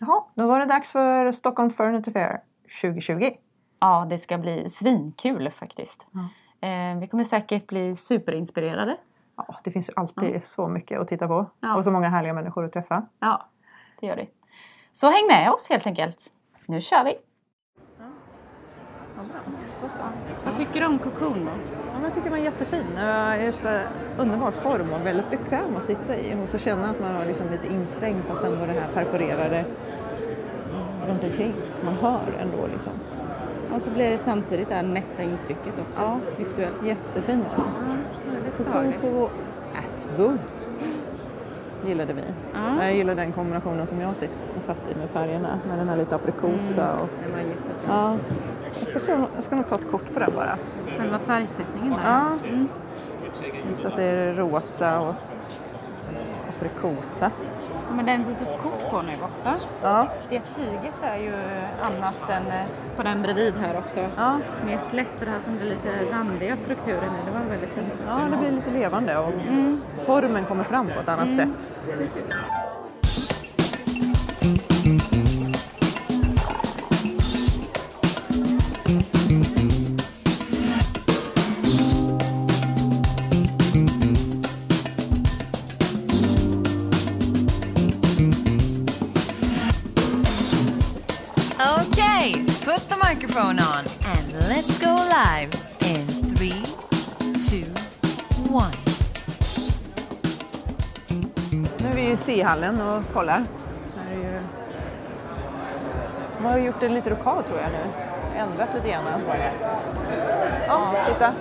Jaha, då var det dags för Stockholm Furniture Fair 2020. Ja, det ska bli svinkul faktiskt. Ja. Eh, vi kommer säkert bli superinspirerade. Ja, det finns ju alltid så mycket att titta på Ja. och så många härliga människor att träffa. Ja, det gör det. Så häng med oss helt enkelt. Nu kör vi! Vad tycker du om Cocoon då? Ja, jag tycker man är jättefin. Just det, underbar form och väldigt bekväm att sitta i. Och så känna att man var liksom lite instängd fast ändå det här perforerade runt omkring. Så man hör ändå liksom. Och så blir det samtidigt det här nätta intrycket också Ja. visuellt. Jättefin var den. Kokon på Atbo gillade vi. Ja. Jag gillar den kombinationen som jag satt i med färgerna. Med den här lite aprikosa och... Den var jättefin. Ja. Jag ska, ta, jag ska nog ta ett kort på den bara. Själva färgsättningen där. Ja. Just att det är rosa och aprikosa. Men den du tog kort på nu också. Ja. Det tyget är ju annat än eh, på den bredvid här också. Ja. Med slätt det här som blir lite randiga strukturen i. Det var väldigt fint ja, det blir lite levande och formen kommer fram på ett annat sätt. Okay, C-hallen och kollar. Här är ju... De har gjort en lite lokal tror jag nu. Ändrat lite grann. Ja, titta.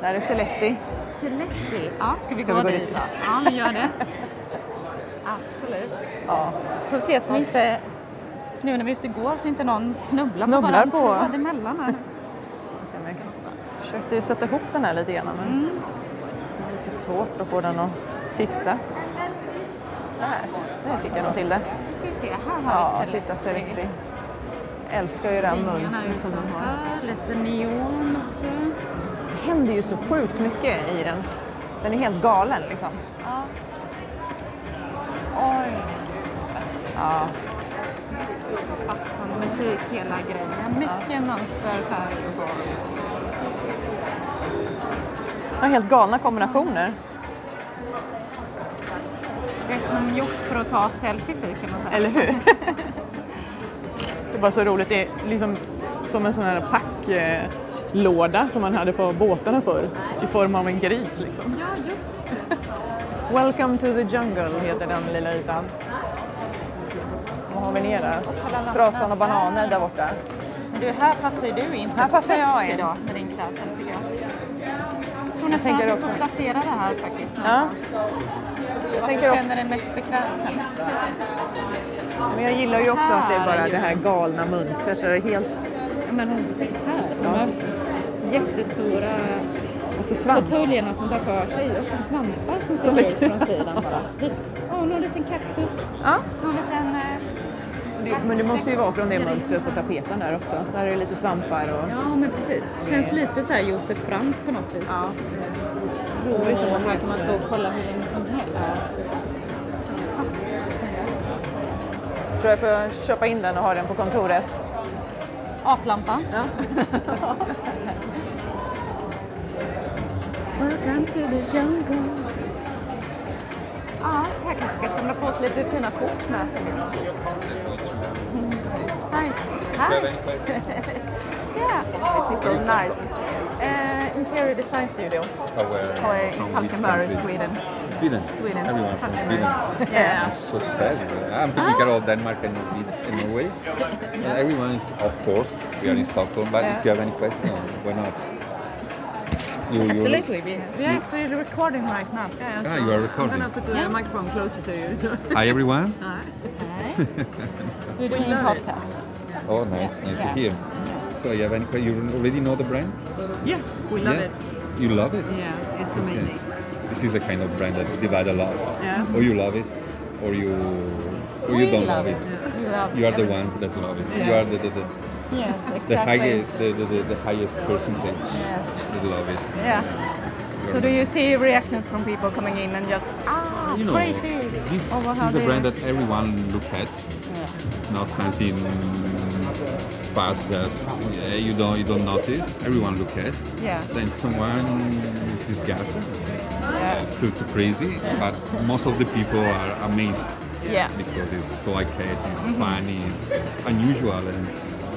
Där är Celetti. Celetti. Ja, ska vi Ska gå, vi gå dit dit? Ja, vi gör det. Absolut. Ja. Får se som inte, nu när vi är ute går, så inte någon snubblar, Snubblar på på. tråd emellan här jag försökte sätta ihop den här lite grann men det är lite svårt att få den att sitta. Där, där fick jag nog till det. Se, Ja, titta Celetti. Älskar ju den mönstret som de har. lite neon också. Det händer ju så sjukt mycket i den. Den är helt galen liksom. Ja. Oj, Ja, passande musik hela grejen. Mycket mönster, färg och form. ja helt galna kombinationer. Det är som gjort för att ta selfies i kan man säga. Eller hur? det var så roligt. Det är liksom som en sån här packlåda som man hade på båtarna förr. I form av en gris liksom. Ja, just Welcome to the jungle heter den lilla ytan. Vad har vi ner där? Trasan och bananer där borta. Du, här passar ju du in Här passar jag in. idag med din klädsel tycker jag. Jag tror nästan tänker att du får placera det här faktiskt Ja. Jag tänker du känner dig mest bekväm sen. men jag gillar ju också att det är bara det här galna mönstret. Det är helt... Men har du sett här? De här jättestora Och så fåtöljerna som tar för sig och så svampar som sticker ut från sidan bara. Ja, någon liten kaktus. Ja, Någon liten... eh, det, men det måste ju vara från det mönstret på tapeten där också. Där är det lite svampar och... Ja, men precis. Känns lite så här Josef Frank på något vis. Ja. Roligt att här kan man så kolla hur länge som helst. Fantastiskt. tror jag får köpa in den och ha den på kontoret. Aplampan. Ja. Welcome to the jungle. Ja, så här kanske vi ska samla på oss lite fina kort med sen. Mm. Hi. Hi. yeah, this is so nice. Uh, interior design studio. Oh, where? In from Falkenberg, country? Sweden. Sweden. Sweden. Everyone from Falkenberg. Sweden. Yeah. So sad. I'm typical of Denmark and Norway- and Norway. And everyone is, of course, we are in Stockholm. But if you have any questions, why not? You, you, Absolutely. We, we are actually recording right now. Ah, you are recording. I'm gonna put the microphone closer to you. Hi, everyone. So we're doing a podcast. Oh, nice, nice Yeah. to hear. So, you have any You already know the brand? yeah, we love yeah. it. You love it? Yeah, it's Okay. amazing. This is a kind of brand that divide a lot. Yeah. Or you love it, or you, or We you don't love love it. it. We love You are the everything. ones that love it. You are the, the, the, Yes, the, exactly. highest, the, the, the, the highest percentage Yes. that love it. Yeah. So do you see reactions from people coming in and just ah you know, crazy? this is a brand that everyone look at. Yeah. It's not something past just yeah, you don't you don't notice. Everyone look at. Yeah. Then someone is disgusted. Yeah. It's too, too crazy. But most of the people are amazed Yeah. because it's so arcade, it's mm-hmm. funny, it's unusual, and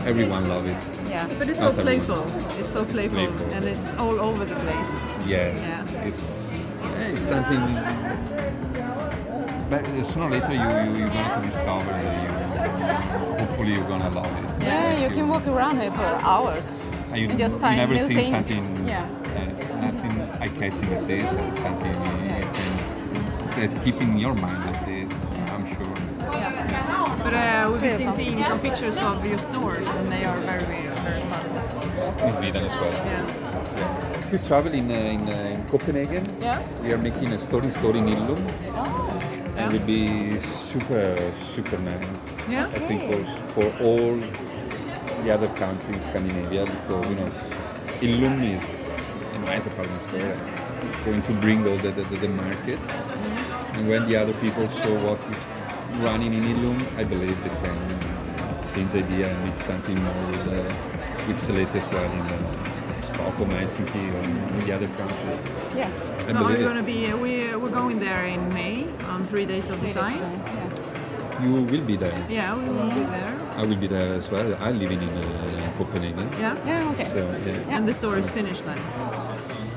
everyone love it. Yeah. But it's so playful. It's so playful, playful. and it's all over the place. Yeah, Yeah. it's yeah, it's something. But sooner or later, you, you you're gonna to discover that you. Hopefully, you're gonna love it. Yeah, you can walk around here for hours And you, and just you never new seen things. something. Yeah. Uh, nothing eye-catching like this, and something you, you can that keep in your mind like this. I'm sure. Yeah. But uh, we've been seeing some pictures of your stores, and they are very, very, very fun. In Sweden as well. Yeah. Yeah. If you travel in uh, in, uh, in Copenhagen, Yeah. we are making a store in store in Illum. Yeah. Will be super, super nice. Yeah. I think for, for all the other countries in Scandinavia because, you know, Illum is a nice department store and it's going to bring all the, the, the, the market. And when the other people saw what is running in Illum, I believe they can change idea and make something more with, uh, with Select as well in uh, Stockholm, Helsinki, or in the other countries. Yeah. I No, we're going to be uh, we we're going there in May on three days of design. you will be there. Yeah, we will be there. I will be there as well. I'm living in, uh, Copenhagen. Yeah. Yeah, okay. So yeah. And the store is finished then.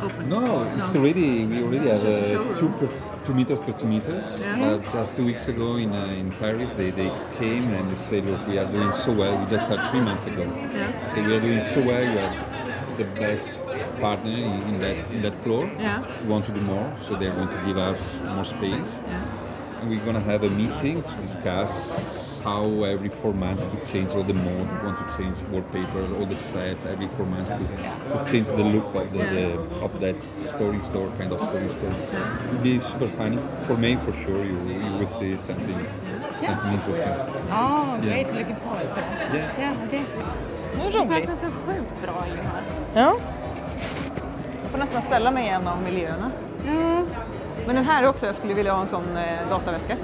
Open. No, it's already we already It's have a uh, two per, two meters per two meters. Yeah. Uh, just two weeks ago in uh, in Paris, they, they came and they said, look, we are doing so well. We just had three months ago. Yeah. They said we are doing so well. We are the best partner in, in that in that floor. Yeah. We want to do more, so they're going to give us more space. Yeah. And we're gonna have a meeting to discuss how every four months to change all the mode. We want to change wallpaper, all the sets every four months to, to change the look of the, the of that story store kind of story store. It'll be super funny for me for sure. You you will see something something interesting. Oh, Yeah. great. Looking forward to it. Yeah. Yeah, okay. Det är Det roligt. passar så sjukt bra in här. Ja. Jag får nästan ställa mig i en av miljöerna. Ja, Men den här också, jag skulle vilja ha en sån eh, dataväska.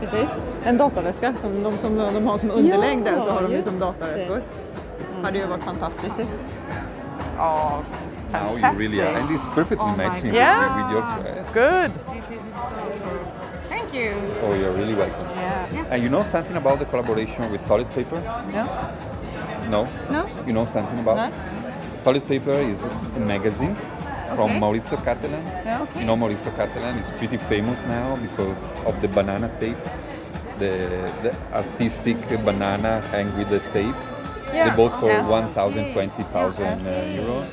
precis. En dataväska, som de, som de har som underlägg där så har de ju som dataväskor. Hade ju varit fantastiskt. Ja, Now you fantastic. really are, and it's perfectly Oh my matching God. Yeah. with, with your dress. Good. This is so cool. Thank you. Oh, you're really welcome. Yeah. And you know something about the collaboration with toilet paper? Ja. No. No? You know something about? No. Toilet Paper is a magazine from Okay. Maurizio Catalan. Yeah, okay. You know Maurizio Catalan is pretty famous now because of the banana tape, the, the artistic banana hang with the tape. Yeah, They bought for yeah. 1,000, 20,000 uh, euro.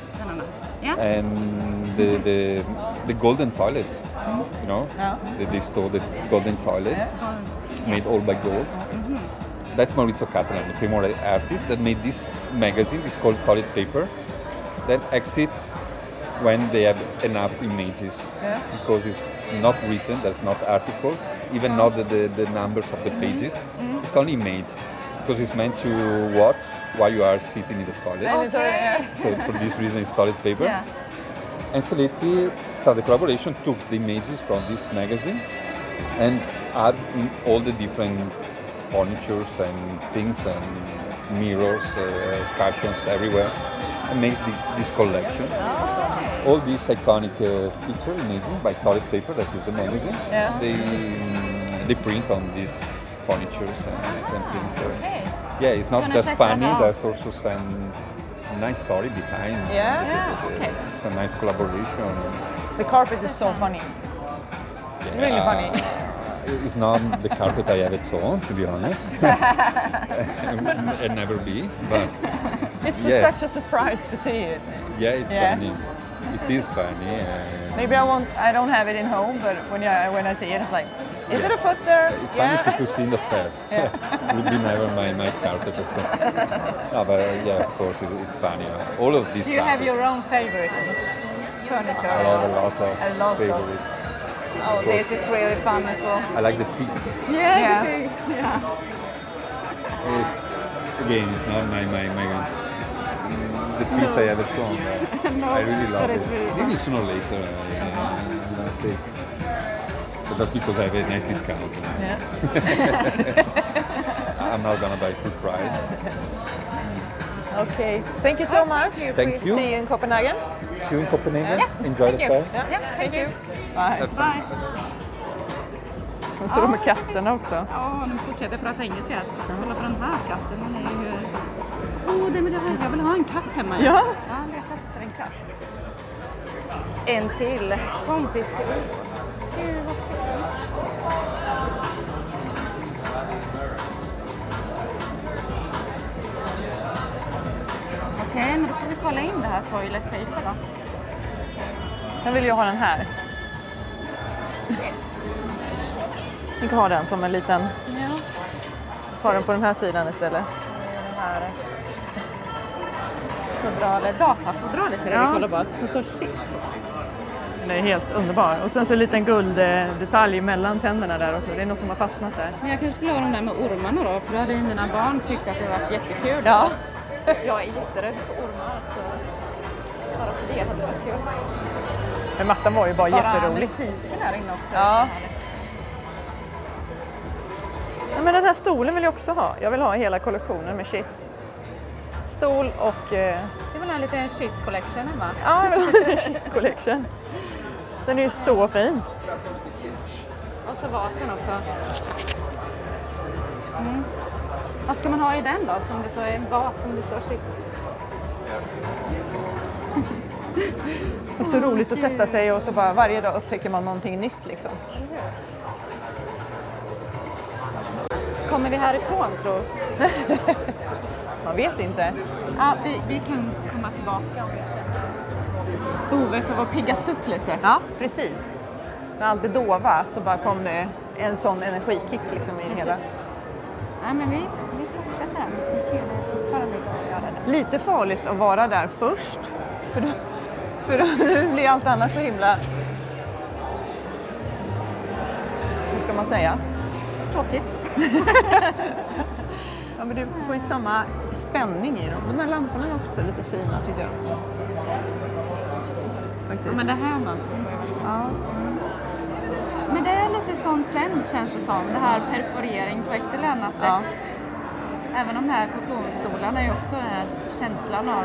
Yeah. And the, the, the golden toilets, you know, Yeah. they, they stole the golden toilet made all by gold. That's Maurizio Catalan, the famous artist that made this magazine. It's called Toilet Paper. That exits when they have enough images Yeah. because it's not written. There's not articles, even not the, the, the numbers of the pages. It's only image because it's meant to watch while you are sitting in the toilet. Yeah. So for this reason, it's toilet paper. Yeah. And Seletti started collaboration, took the images from this magazine and add in all the different furnitures and things and mirrors, uh, cushions everywhere and make the, this collection. All these iconic uh, picture images by toilet paper, that is the magazine, Yeah. they, mm, they print on these furnitures and, and things. So, Okay. yeah, it's not just check that funny, out. there's also some nice story behind. Yeah. Yeah, okay. It's a nice collaboration. The carpet is so funny. It's really funny. It's not the carpet I have at home, to be honest. and never be, but It's Yeah. such a surprise to see it. yeah, it's Yeah. funny. It is funny. And Maybe I won't. I don't have it in home, but when I when I see it, it's like, is it a foot there? it's funny to, to see in the fair. Yeah. it would be never my, my carpet at home. no, but uh, yeah, of course, it, it's funny. All of these Do you have your own favorite furniture? I have a lot of A lot of- Oh, this is really fun as well. I like the pink. Yeah. Yeah. the big- yeah. It's, again, it's not my, my, my the piece I ever thrown. No, I really love it. it's really. Maybe sooner or later uh, I'll take. But that's because I have a nice discount. Ja. I'm not gonna buy full price. Okay, thank you so much. Thank you. See you in Copenhagen. See you in Copenhagen. Yeah. Enjoy the Thank you. fair. Ja, thank you. Bye. Bye. Och så de med katterna också. Ja, nu fortsätter jag prata engelska. här. Kolla på den här katten. Den är ju... Åh, det med det här. Jag vill ha en katt hemma. Ja. Ja, jag letar efter en katt. En till. Kompis till. Gud, vad. Okej, men då får vi kolla in det här toilet paper då. Jag vill ju ha den här. Jag ska ha den som en liten, Ja. ta den på den här sidan istället. Det här fodralet, datafodralet det Ja. kollar på. Som står shit på. Den är helt underbar. Och sen så en liten gulddetalj mellan tänderna där också. Det är något som har fastnat där. Men jag kanske skulle ha de där med ormarna då, för då hade ju mina barn tyckt att det varit jättekul. Ja. Jag är jätterädd för ormar, så bara för det hade det varit kul. Men mattan var ju bara, Bara jätterolig. musiken här inne också. Ja, men den här stolen vill jag också ha. Jag vill ha hela kollektionen med shit. Stol och... Eh, Det var en liten shit collection hemma. ja, jag vill ha en liten shit collection. Den är ju så fin. Och så vasen också. Mm. Vad ska man ha i den då? Som det står i en vas som det står shit. Det är så roligt att sätta sig och så bara varje dag upptäcker man någonting nytt liksom. Kommer vi härifrån tror Man vet inte. Ja, vi, vi kan komma tillbaka om behovet av att piggas upp lite. Ja, precis. När allt det dova så bara kom det en sån energikick liksom i det hela. Nej, men vi, vi fortsätter. Vi ska se det fortfarande går göra det. Lite farligt att vara där först. För då, för då blir allt annat så himla... Hur ska man säga? Tråkigt. Ja, men du får inte samma spänning i dem. De här lamporna är också lite fina tycker jag. Ja, Faktiskt. men det här mönstret Ja. Men det är lite sån trend känns det som. Det här perforering på ett eller annat Ja. sätt. Även de här kokonstolarna är ju också den här känslan av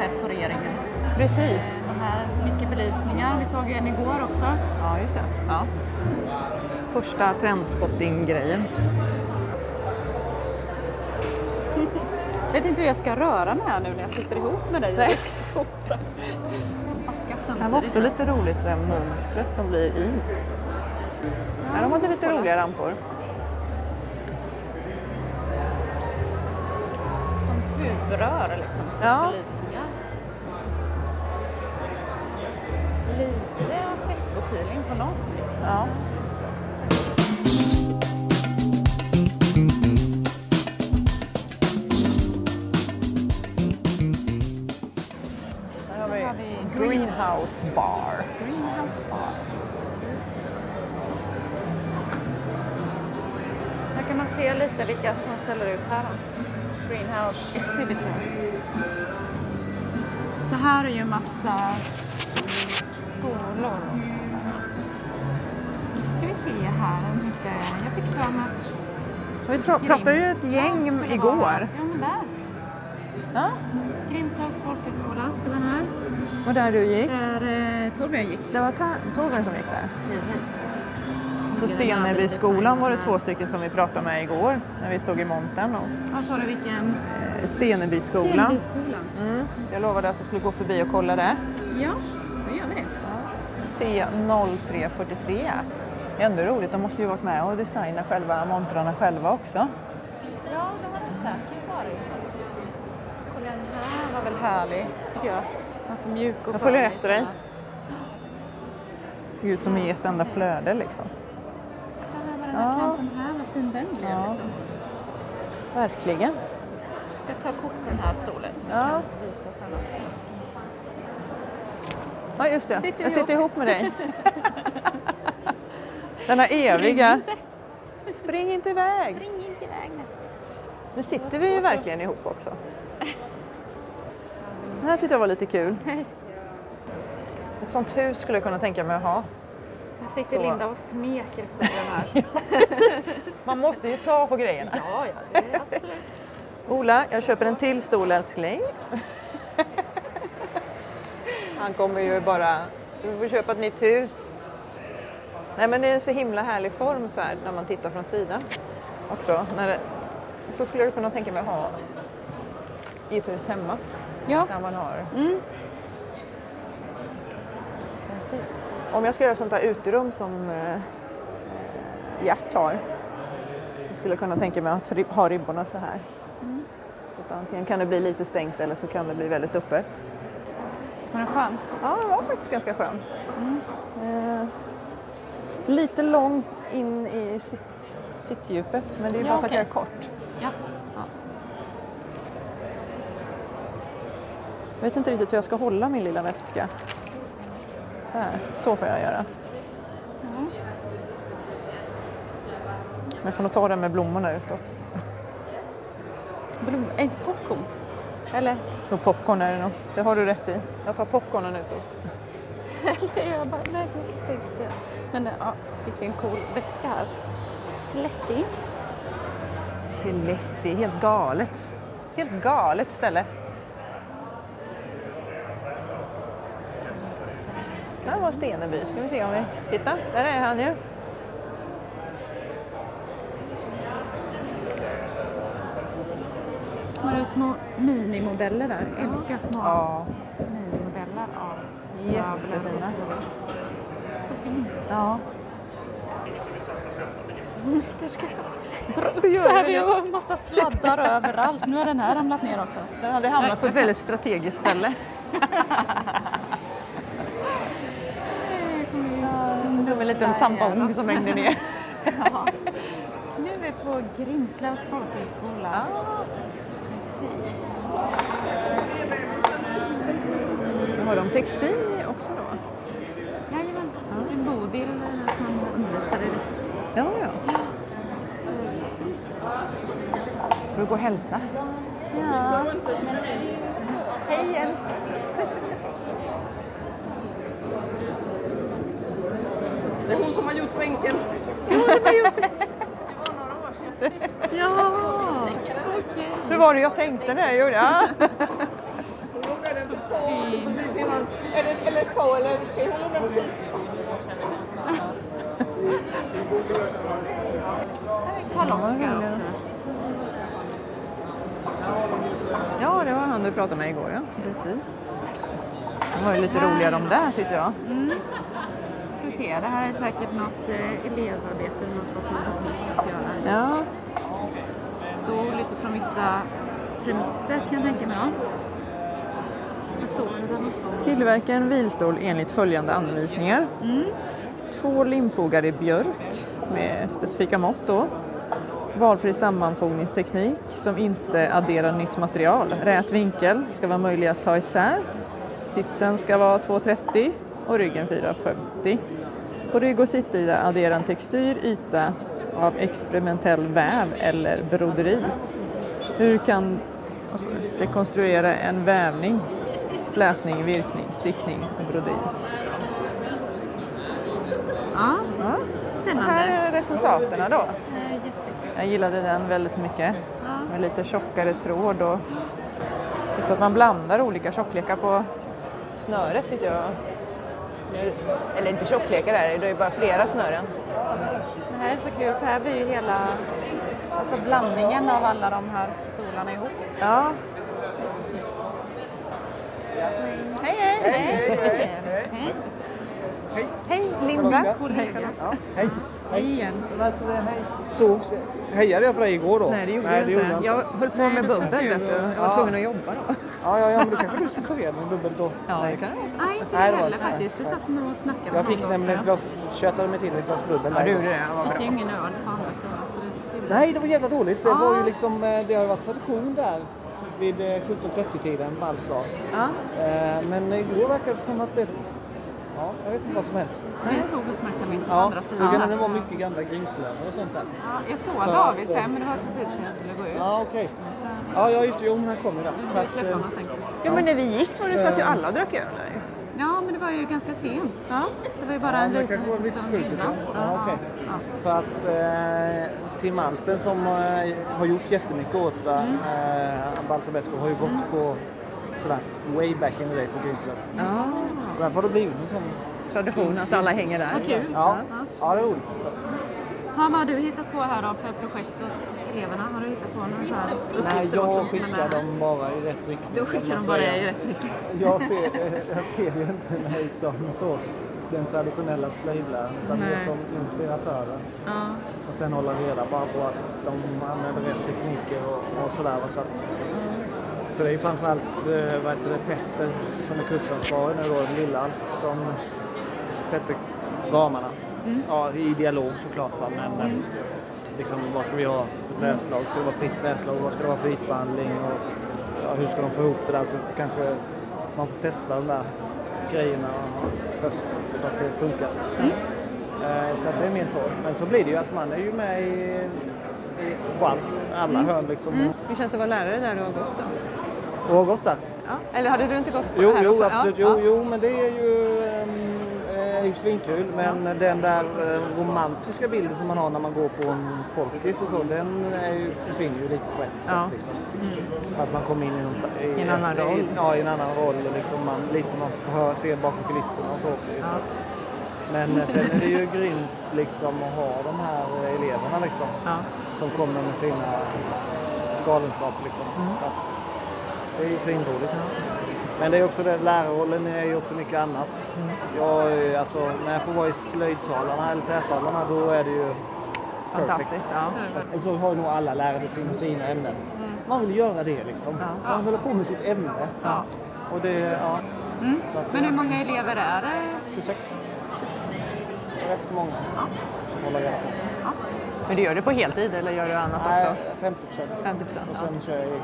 perforeringen. Precis. De här, mycket belysningar. Vi såg ju en igår också. Ja, just det. Ja. Första trendspotting-grejen. Vet inte hur jag ska röra mig här nu när jag sitter ihop med dig. Jag ska fota. Det var också lite roligt det där mönstret som blir i. Ja, de hade lite roliga lampor. Som tubrör liksom. Som Ja. belysningar. Lite fetbo-feeling på något. Liksom. Ja. Greenhouse Bar. Greenhouse bar. Här kan man se lite vilka som ställer ut här. Greenhouse Exhibitors. Så här är ju massa skolor. Ska vi se här om inte... Jag fick för mig att... Vi pratade ju ett gäng igår. Ja, men där. Ja, Grimstorps folkhögskola ska vara här. Och där du gick. Där eh, Torbjörn gick. Det var Torbjörn som gick där. Givetvis. På Stenebyskolan var det två stycken som vi pratade med igår när vi stod i montern. Och Vad sa du vilken? eh, Stenebyskolan. Stenebyskolan. Mm. Jag lovade att jag skulle gå förbi och kolla där. Ja, då gör vi det. C0343. Det är ändå roligt, de måste ju varit med och designa själva montrarna själva också. Ja, de hade säkert varit. Och den här var väl härlig, tycker jag. Alltså mjuk och Jag följer efter dig. liksom. Ser ut som i ett enda flöde liksom. Men den här Ja. kanten här, vad fin den blev. Ja. Liksom. Verkligen. Ska ta kort på den här stolen som Ja. jag kan visa sen också. Ja, just det. Sitter jag sitter ihop med dig. Denna eviga... Spring inte iväg. Spring inte iväg. Nu sitter vi ju verkligen ihop också. Det här tyckte jag var lite kul. Ett sånt hus skulle jag kunna tänka mig att ha. Nu sitter Så. Linda och smeker stolen här. Man måste ju ta på grejerna. ja, ja, det är absolut. Ola, jag köper en till stol älskling. Han kommer ju bara, du får köpa ett nytt hus. Nej men det är en så himla härlig form så här när man tittar från sidan också. När det, så skulle jag kunna tänka mig att ha i ett hus hemma. Ja, Där man har. precis. Om jag ska göra sånt där uterum som eh, Gert har. Jag skulle kunna tänka mig att ha ribborna så här. Så att antingen kan det bli lite stängt eller så kan det bli väldigt öppet. Var den skön? Ja, den var faktiskt ganska skön. Eh, lite lång in i sitt, sittdjupet, men det är Ja, bara för att okej. jag är kort. Ja. Jag vet inte riktigt hur jag ska hålla min lilla väska. Där, så får jag göra. Men jag får nog ta den med blommorna utåt. Blom, är inte popcorn? Eller? Och popcorn är det nog. Det har du rätt i. Jag tar popcornen utåt. Eller jag bara, nej, det. Men ja, fick en cool väska här. Slättig. Siletti, helt galet. Helt galet ställe. Där var Steneby. Ska vi se om vi... Titta, där är han ju. Har du små minimodeller där? Älskar små Ja, minimodeller av jättefina. så. Fint. Ja. Det ska jag dra upp Det här. det. Vi har en massa sladdar överallt. Nu har den här ramlat ner också. Den hade hamnat på ett väldigt strategiskt ställe. liten tampong som hängde ner. Ja. Nu är vi på Grimslövs folkhögskola. Precis. Har de textil också då? Jajamän. En Bodil som undervisar i det. Ja, ja. Får du gå och hälsa? Ja. Hej igen. Det är hon som har gjort bänken. Ja, okej. Hur var det jag tänkte när jag gjorde? Ja. Hon gjorde den för två år sedan precis innan. Eller, eller två eller tre. Hon gjorde den precis. Här är Karl-Oskar också. ja, det var han du pratade med igår. Ja. Precis. De var ju lite roliga de där tyckte jag. Vi se, det här är säkert något eh, elevarbete de har fått någon uppgift att göra. Ja, Står lite från vissa premisser kan jag tänka mig. Ja. Tillverka en vilstol enligt följande anvisningar. Två limfogar i björk med specifika mått då. Valfri sammanfogningsteknik som inte adderar nytt material. Rät vinkel ska vara möjlig att ta isär. Sitsen ska vara 2,30 och ryggen 4,50. På rygg och sittyta addera en textyr yta av experimentell väv eller broderi. Hur kan det? dekonstruera en vävning, flätning, virkning, stickning och broderi? Ja, Ja. Här spännande. är resultaten då. Eh. Jag gillade den väldigt mycket. Med lite tjockare tråd och just att man blandar olika tjocklekar på snöret tyckte jag. Eller inte tjocklekar är det, det är bara flera snören. Det här är så kul för här blir ju hela alltså blandningen av alla de här stolarna ihop. Ja. Det är så snyggt. Hej hej! Hej. Hej Linda! Kollega. Hej. Hej igen. Sågs, hejade jag på dig igår då? Nej det gjorde Nej, jag det inte. gjorde Jag höll på med bubbel du vet du. Jag var Ja. tvungen att jobba då. Ja, ja, ja, men då kanske du som serverade med bubbel då. Ja, det kan jag. Nej, inte det det var heller faktiskt. Du satt nog och snackade med Jag fick nämligen ett glas, köttade mig till ett glas bubbel. Ja, du det. Fick bra. ju ingen öl på andra sidan. Så det fick Nej, det var jävla dåligt. Det Ja. var ju liksom, eh, det har ju varit tradition där vid eh, 17.30-tiden, Balsar. Ja. Eh, Men igår verkade det som att det, Ja, jag vet inte vad som hänt. Vi tog uppmärksamheten på Ja, andra det sidan. kan här. det vara mycket gamla grimslöner och sånt där. Ja, jag såg För David sen, men det var precis när jag skulle gå ut. Ja, okej. Ja, ja, just det. Jo, men han kommer där. För Vi att, träffade eh. Ja men när vi gick var det så att ju alla drack öl. Ja, men det var ju ganska sent. Det var ju bara ja, en liten, kanske var liten lite stund innan. Ja, ja, okej. Ja. För att eh, Tim Alpen som eh, har gjort jättemycket åt Mm. eh, Balsa Besko har ju gått på sådär way back in the day på Grinslöv. Ja. Så därför har det blivit en sån... Tradition att alla hänger där. Vad kul. Ja, ja det är roligt. Ja, vad har du hittat på här då för projekt åt eleverna? Har du hittat på några så här Nej, jag skickar dem bara i rätt riktning. Du kan skickar dem bara i rätt riktning. Jag ser, jag ser ju inte mig som så, den traditionella slöjdläraren utan mer som inspiratören. Ja. Och sen hålla reda bara på att de använder rätt tekniker och, och sådär. Så, att, så det är ju framförallt eh, vad heter det, Petter som är kursansvarig nu då, Lilla-Alf, som sätter ramarna. Ja, i dialog såklart va, men eh, liksom, vad ska vi ha för träslag? Ska det vara fritt träslag? Vad ska det vara för ytbehandling? Och, ja, hur ska de få ihop det där? Så kanske man får testa de där grejerna först så att det funkar. Eh, Så att det är mer så. Men så blir det ju att man är ju med i, i på allt, alla hörn liksom. Hur känns det att vara lärare där du har gått då? Och har gått där. Ja. Eller hade du inte gått på Jo, här jo också? absolut. Ja. Jo, jo, men det är ju um, eh, svinkul. Men den där eh, romantiska bilden som man har när man går på en folkis och så, den är ju, försvinner ju lite på ett Ja. Mm. sätt. Liksom. Att man kommer in i, något, i, I en annan roll. I, ja, i en annan roll. Liksom man, lite man får se bakom kulisserna och så också. ju, Så att, men eh, sen är det ju grymt liksom att ha de här eleverna liksom, Ja. som kommer med sina galenskaper. Liksom. Mm. Så att, det är ju svinroligt. Men det är också det, lärarrollen är ju också mycket annat. Mm. Jag, är- alltså, när jag får vara i slöjdsalarna eller träsalarna då är det ju. Fantastiskt. Ja. Och så har nog alla lärare sina, sina ämnen. Man vill göra det liksom. Man håller på med sitt ämne. Ja. Och det, ja. Så att, Men hur många elever är det? 26. Rätt många. Hålla reda på. Men du gör det på heltid eller gör du annat Nej, också? 50 procent. 50 procent, Och sen kör jag eget.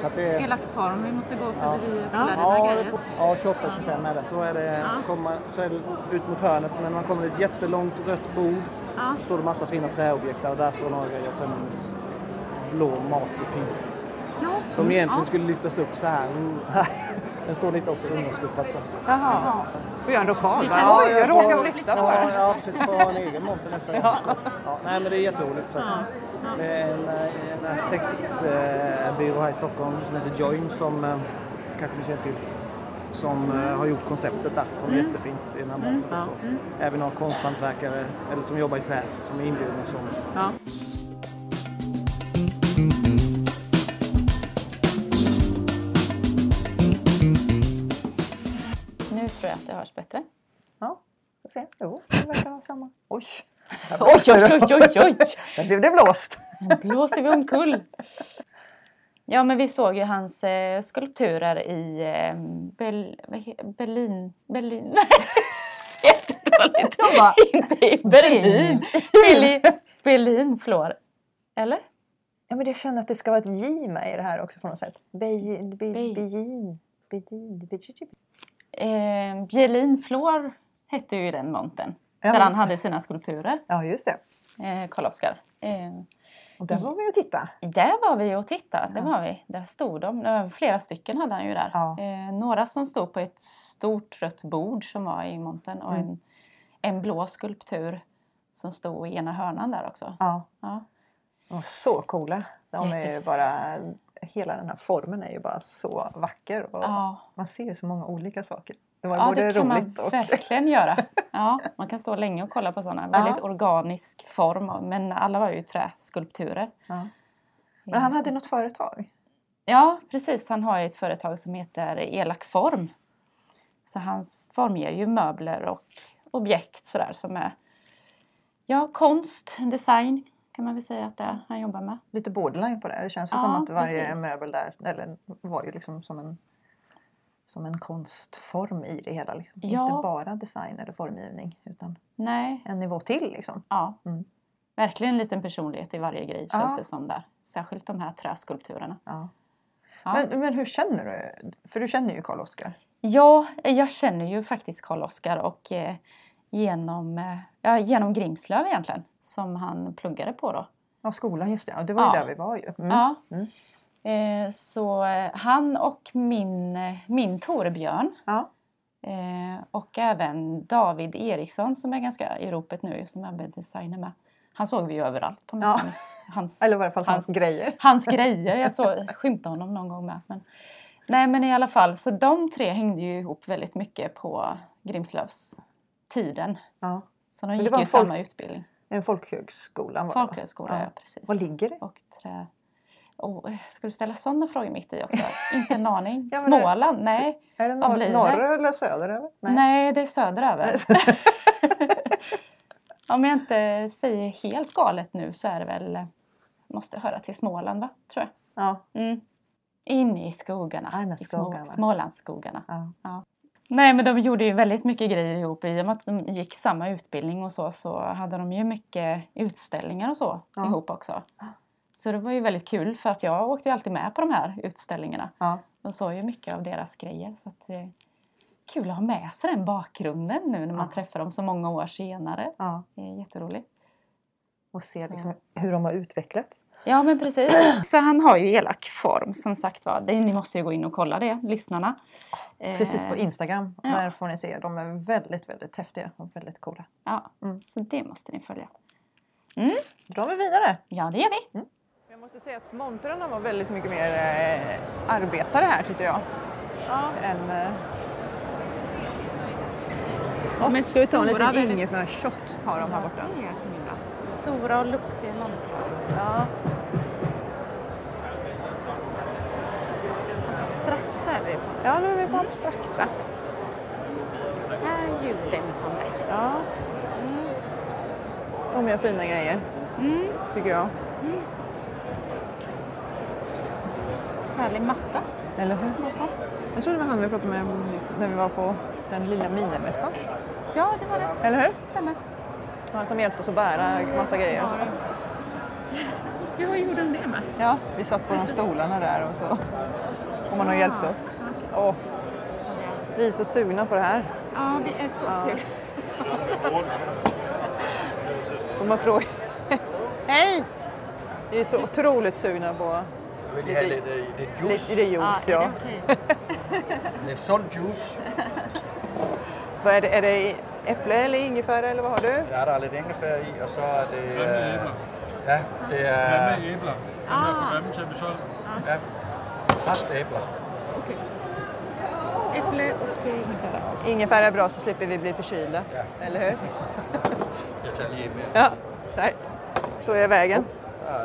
Så att det är... Elak form, vi måste gå förbi Ja. alla dina Ja, grejer. det får- ja 28-25 är det. Så är det, komma, så är det ut mot hörnet. Men man kommer till ett jättelångt rött bord. Ja. Så står det massa fina träobjekt där och där står några grejer. Och sen en blå masterpiece. Ja. Som egentligen Mm. Ja. skulle lyftas upp så här. Mm, Den står lite också undanskuffad så. Jaha. Får göra en Vi va? Oj, jag råkade flytta på ja, ja, precis. Får ha en egen monter nästa gång. Att, Ja, nej, men det är jätteroligt. Så Det är en, eh, en arkitektbyrå här i Stockholm som heter Join som eh, kanske ni känner till. Som eh, har gjort konceptet där som är jättefint i den här montern. och så. Även några konsthantverkare eller som jobbar i trä som är inbjudna. Som, Ja. Hörs bättre. Ja, får se. Jo, det verkar vara samma. Oj, Oj, oj, oj, oj, oj! där blev det blåst. Nu blåser vi omkull. Ja, men vi såg ju hans eh, skulpturer i eh, Bel, Berlin. Berlin. Nej, jättedåligt. Inte i Berlin. Berlin, Berlin flår. Eller? Ja, men jag känner att det ska vara ett J med i det här också på något sätt. Beijing. Be- Bej. Eh, Berlin flår hette ju den montern. Ja, där han hade sina skulpturer. Ja, just det. Eh, Karl-Oskar. Eh, Och där var vi och titta. Där var vi och tittade, det var vi. Där stod de. Flera stycken hade han ju där. Ja. Eh, några som stod på ett stort rött bord som var i montern och Mm. en, en blå skulptur som stod i ena hörnan där också. Ja, Ja. de var så coola. De är ju bara, hela den här formen är ju bara så vacker. Och Ja. Man ser ju så många olika saker. Det var Ja, både det kan man roligt och... verkligen göra. Ja, man kan stå länge och kolla på sådana. Väldigt organisk form, men alla var ju träskulpturer. Ja. Men han hade något företag. Ja, precis. Han har ju ett företag som heter Elak Form. Så han formger ju möbler och objekt sådär som är ja, konst, design kan man väl säga att det är han jobbar med. Lite borderline på det. Det känns ju Ja, som att varje precis. möbel där eller, var ju liksom som en, som en konstform i det hela. Liksom. Ja. Inte bara design eller formgivning utan Nej, en nivå till. Liksom. ja. Mm. Verkligen en liten personlighet i varje grej känns Ja. det som där. Särskilt de här träskulpturerna. Ja. Men, men hur känner du? För du känner ju Karl-Oskar. Ja, jag känner ju faktiskt Karl-Oskar och eh, genom, eh, ja, genom Grimslöv egentligen som han pluggade på då. Ja, skolan just det. Ja, det var ju Ja. där vi var ju. Mm. Ja. Mm. Eh, så eh, han och min, eh, min Torebjörn Ja. eh, och även David Eriksson som är ganska i ropet nu som är designer med. Han såg vi ju överallt på mässan. Hans, Eller i alla fall hans, Hans- grejer. hans grejer. Jag såg, skymtade honom någon gång med. Men, nej men i alla fall, så de tre hängde ju ihop väldigt mycket på Grimslövs tiden. Ja. Så de gick ju folk- samma utbildning. En folkhögskola var? Folkhögskola, ja. precis. Var ligger det? Och trä... Oh, ska du ställa sådana frågor mitt i också? Inte en aning. Ja, men det- Småland? Nej. Är det norr, norr eller söderöver? Nej. det är söderöver. Om jag inte säger helt galet nu så är det väl, måste höra till Småland va? Tror jag. Ja. Mm. Inne i skogarna. Ja, i I små, skogarna. Smålandsskogarna. Ja. Nej men de gjorde ju väldigt mycket grejer ihop. I och med att de gick samma utbildning och så så hade de ju mycket utställningar och så Ja. ihop också. Så det var ju väldigt kul för att jag åkte ju alltid med på de här utställningarna. Ja. Och såg ju mycket av deras grejer. Så att, eh, kul att ha med sig den bakgrunden nu när man Ja. träffar dem så många år senare. ja. Det är jätteroligt. Och se liksom hur de har utvecklats. Ja men precis. Så han har ju elak form som sagt var. Det- Ni måste ju gå in och kolla det, lyssnarna. Precis på Eh, Instagram. ja. Där får ni se. De är väldigt, väldigt häftiga och väldigt coola. Ja, Mm. så det måste ni följa. Drar vi vidare. Ja det gör vi. Jag måste säga att montrarna var väldigt mycket mer eh, arbetare här tyckte jag. Ja. Än, eh... Oh, ska vi ta en liten väldigt- ingefärsshot har de här borta. Stora och luftiga montrar. Ja. Abstrakta är vi på. ja, nu är vi på abstrakta. Här ljuddämpande. Ja. De gör fina grejer, Mm. tycker jag. Härlig matta. Eller hur? Jag tror det var han vi pratade med när vi var på den lilla minimässan. Ja det var det. Eller hur? Stämmer. Han som hjälpte oss att bära massa grejer och så. Ja, gjorde han det med? Ja, vi satt på de stolarna där och så kom han och hjälpte oss. Åh, vi är så sugna på det här. Ja, vi är så Ja. sugna. Får man fråga? Hej! Vi är så otroligt sugna på lidt, øh, lidt lite, juice? lite juice. Ja. Lidt sund juice. Vad är, det, är det äpple eller ingefära eller vad har du? Ja, der er lidt ingefær i, og så er det... Øh, ja, det er Grimme æbler, som er for grimme til ja, æbler. Äpple och ingefära. Ingefära är bra så slipper vi bli förkylda. Ja. Eller hur? Jeg tager lige en mere. Ja, nej. Så är vägen.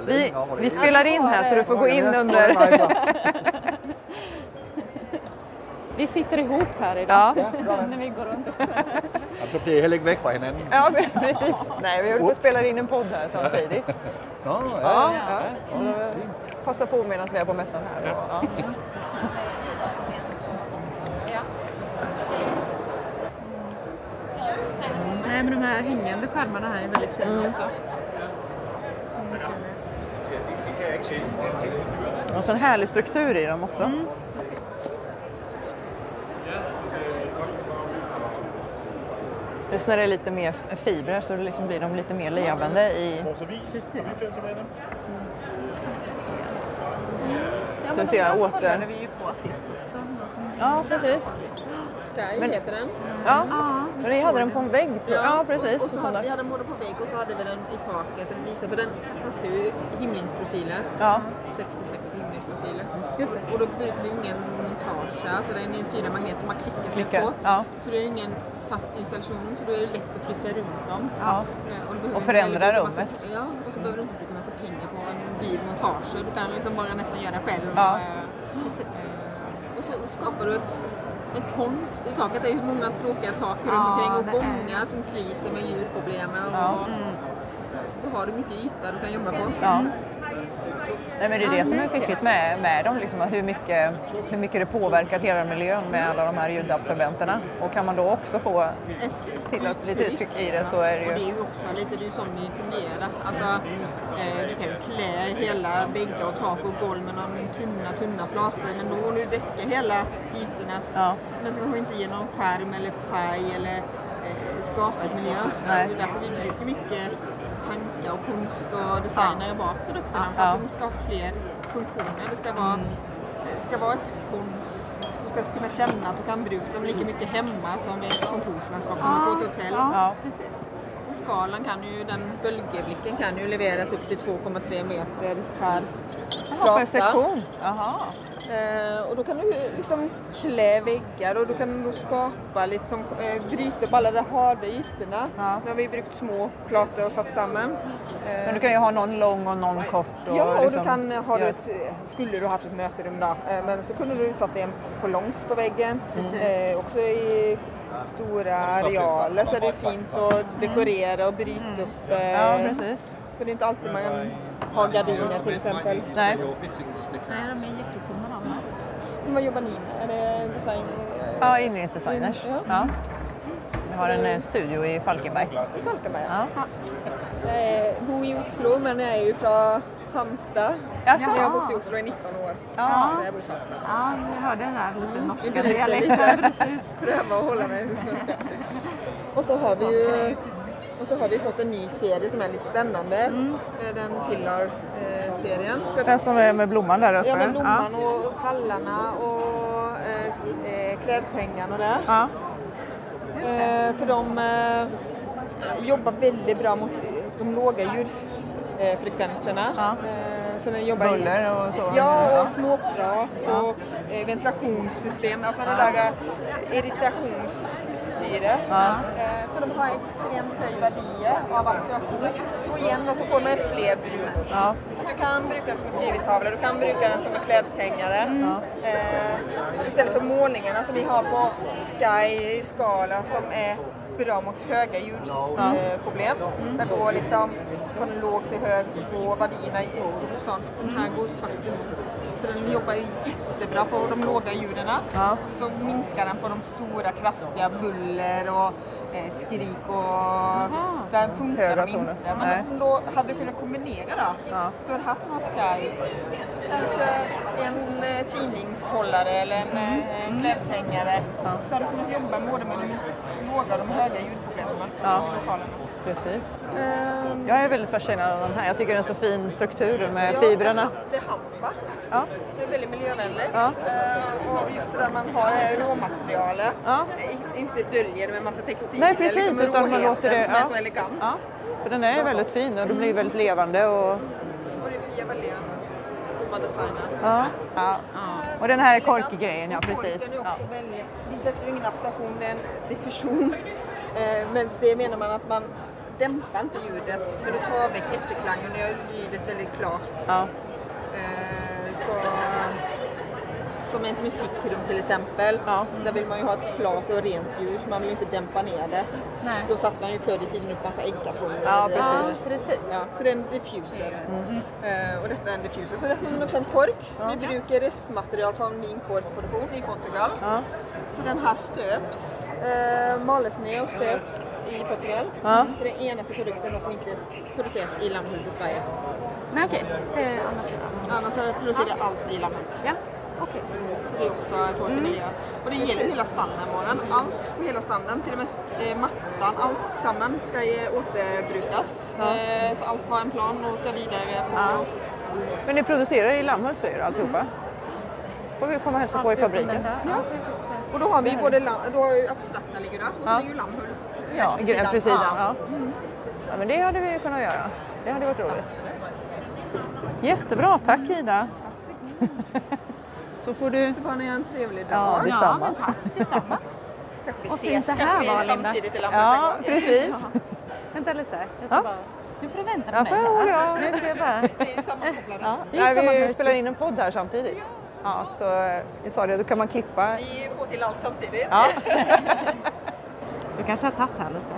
Vi, det. vi spelar in här så du får gå in under... Vi sitter ihop här idag. Ja, Ja. När vi går runt. Heller ikke væk fra hinanden. ja precis. Nej, vi håller på att spela in en podd här samtidigt. Nå, ja. Ja, ja. Så passa på medan vi är på mässan här. Ja. Nej, men de här hängande skärmarna här är väldigt fina också. Och så en härlig struktur i dem också. Just när det är lite mer fibrer så liksom blir de lite mer levande i... Precis. Ja, men ser jag åter. kollade vi ju på sist också. Ja, precis. Sky Men- heter den. Ja, Ja, vi men ni hade den på en vägg tror jag. Ja, precis. Och så hade, vi hade den både på vägg och så hade vi den i taket. Den visar, för den passar ju himlingsprofiler. Ja, 60-60 himlingsprofiler. just det. Och då brukar vi ingen montage, så det är en fyra magnet som man klickar sig Klickar, på. ja. Så det är ju ingen fast installation så då är det lätt att flytta runt dem. Ja. Eh, Och inte förändra rummet. Massa, ja, och så behöver du inte bruka massa pengar på en dyr montage. Du kan liksom bara nästan göra själv. Ja. Eh, eh, Och så skapar du ett, en konst i taket. Det är ju många tråkiga tak runt Ja, omkring och det är många som sliter med ljudproblemen. Ja. Och, Då har du mycket yta du kan jobba på. Ja. Nej, men det är det som är fiffigt med, med dem, liksom, hur, mycket, hur mycket det påverkar hela miljön med alla de här ljudabsorbenterna. Och kan man då också få till att lite tryck i det så är det Och det är ju... ju också lite du som ni fungerar. Alltså, eh, du kan ju klä hela väggar och tak och golv med någon tunna, tunna plator. Men då får du täcka hela ytorna. Ja. Men så kanske inte ge någon skärm eller färg eller eh, skapa ett miljö. Nej. Det är därför vi brukar mycket tankar och konst och designer bak produkterna. För Ja. att de ska ha fler funktioner. Det ska vara, det ska vara ett konst. Du ska kunna känna att du kan bruka dem lika mycket hemma som i ett kontorslandskap som på ett hotell. Ja. precis. Skalan kan ju, den bölgeblicken kan ju levereras upp till 2,3 meter per Jaha, per sektion. Jaha. Eh, och då kan du liksom klä väggar och du kan då skapa lite som, eh, bryta upp alla de hårda ytorna. Ja. Nu har vi brukt små plator och satt samman. Eh, Men du kan ju ha någon lång och någon kort. Och Ja, och liksom du kan ha göra- ett, skulle du haft ett möterum då, eh, men så kunde du satt en på långs på väggen. Eh, också i stora arealer så är det fint att dekorera och bryta upp. Eh, Ja, precis. För det är inte alltid man har gardiner till exempel. Nej. Nej, de är jättefina de här. Men vad jobbar ni med? Är det design? Ja, inredningsdesigners. Ja. Ja. Vi har en eh, studio i Falkenberg. I Falkenberg? Ja. Eh, bor i Oslo men jag är ju från Halmstad. Men jag har bott i Oslo i 19 år. Ja. Så jag bor fast där. Ja, jag hörde den här lite norska berättar dialekten. Precis. Pröva att hålla mig Och så har vi ju och så har vi fått en ny serie som är lite spännande. Eh, Den Pillar-serien. Den som är med blomman där uppe. Ja, med blomman och pallarna och eh, eh, klädshängarna och det. Ja. Eh, för de eh, jobbar väldigt bra mot eh, de låga ljudfrekvenserna. Ja. Eh, så jobbar Buller och så. Ja, och småprat och eh, ventilationssystem, alltså det där eh, irritationsstyre. Ja. Eh, så de har extremt hög värde av absorption. Och igen då så får man fler bruk. Ja. Du kan bruka den som en skrivtavla, du kan bruka den som en klädshängare. Eh, så istället för målningarna som vi har på Sky skala som är bra mot höga ljudproblem. Eh, problem. Där går liksom från låg till hög så går vardierna och sånt. Den här går tvärt emot. Så den jobbar ju jättebra på de låga ljuden. Ja. Så minskar den på de stora kraftiga buller och eh, skrik och där funkar Höga de inte. Men Nej. om då hade kunnat kombinera då. Ja. Du hade haft någon Sky, kanske en eh, tidningshållare eller en eh, klädshängare. Så hade du kunnat jobba både med och de höga ljudproblemen Ja. i lokalerna. Precis. Ehm, Jag är väldigt fascinerad av den här. Jag tycker den är så fin struktur med ja, fibrerna. Det är hampa. Ja. Det är väldigt miljövänligt. Ja. Ehm, och just det där man har råmaterialet. Ja. Inte döljer med massa textilier. Nej precis, liksom utan man låter det... Som är så elegant. Ja. För den är väldigt fin och den blir väldigt levande. Och, Och det Pia Wallén som har designat. ja. Ja. och den här korkgrejen, ja precis. Är Ja. väldigt, det är ingen abstraktion, det är en diffusion. Eh, men det menar man att man dämpar inte ljudet, men du tar väck efterklangen och gör ljudet väldigt klart. Ja. Eh, så, som ett musikrum till exempel, Ja. där vill man ju ha ett klart och rent ljud, man vill ju inte dämpa ner det. Nej. Då satte man ju förr i tiden upp massa äggkartonger. Ja, Ja, precis. precis. Ja, så det är en diffuser. Eh, och detta är en diffuser. Så det är 100% kork. Vi brukar restmaterial från min korkproduktion i Portugal. Ja. Så den här stöps, eh, males ner och stöps i Portugal. Ja. Det är den enaste produkten som inte produceras i Lammhult i Sverige. Nej, okej. Det är annars. Annars producerar vi allt i Lammhult. Ja, okej. Så det är också ett råd till miljö. Och det gäller hela standardvaran. Allt på hela standen, till och med eh, mattan, allt samman ska ju återbrukas. Eh, så allt har en plan och ska vidare på Ja. Men ni producerar i Lammhult säger du alltihopa? får vi komma och hälsa på i fabriken. Ja. Och då har vi både lam- då har ju abstrakta ligger där och Ja. ligger ju Lammhult Ja, vid gre- vid sidan. Ja. Ja. Ja, men det hade vi kunnat göra. Det hade varit roligt. Jättebra, tack Ida. Så får du... Så får ni en trevlig dag. Ja, detsamma. tack detsamma. Kanske vi Och ses det här var, samtidigt i Lammhult Ja, precis. Vänta lite. Jag ska Ja. bara... Nu får du vänta på Ja, mig. får jag ja. Nu ska jag bara... Vi är sammankopplade. Ja, vi är Nej, vi spelar in en podd här samtidigt. Ja, så eh, vi sa det, då kan man klippa. Vi får till allt samtidigt. Ja. Du kanske har tagit här lite.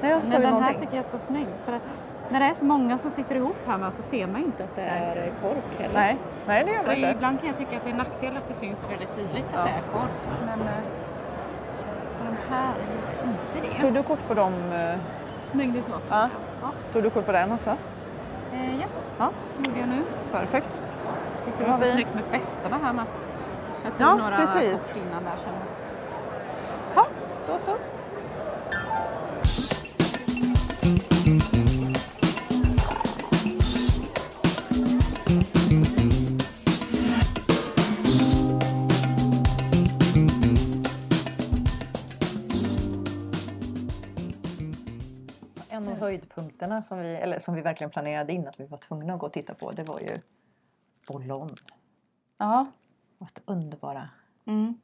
Nej, jag tar Men den här någonting. tycker jag är så snygg. För att när det är så många som sitter ihop här med så ser man ju inte att det är kork heller. Nej, nej det gör vi inte. ibland kan jag tycka att det är en nackdel att det syns väldigt tydligt Ja. att det är kork. Men eh, de här är inte det. Tog du kort på dem? eh, Smyg ditt hår. Ja. Ja. Tog du kort på den också? Eh, ja, Ja, gjorde jag nu. perfekt. Tyckte Då det var så vi- snyggt med festerna här med. Jag tog Ja, några precis. kort innan där jag. Ja, då så. Höjdpunkterna som vi, eller som vi verkligen planerade in att vi var tvungna att gå och titta på det var ju Boulogne. Ja. Vad underbara. Mm.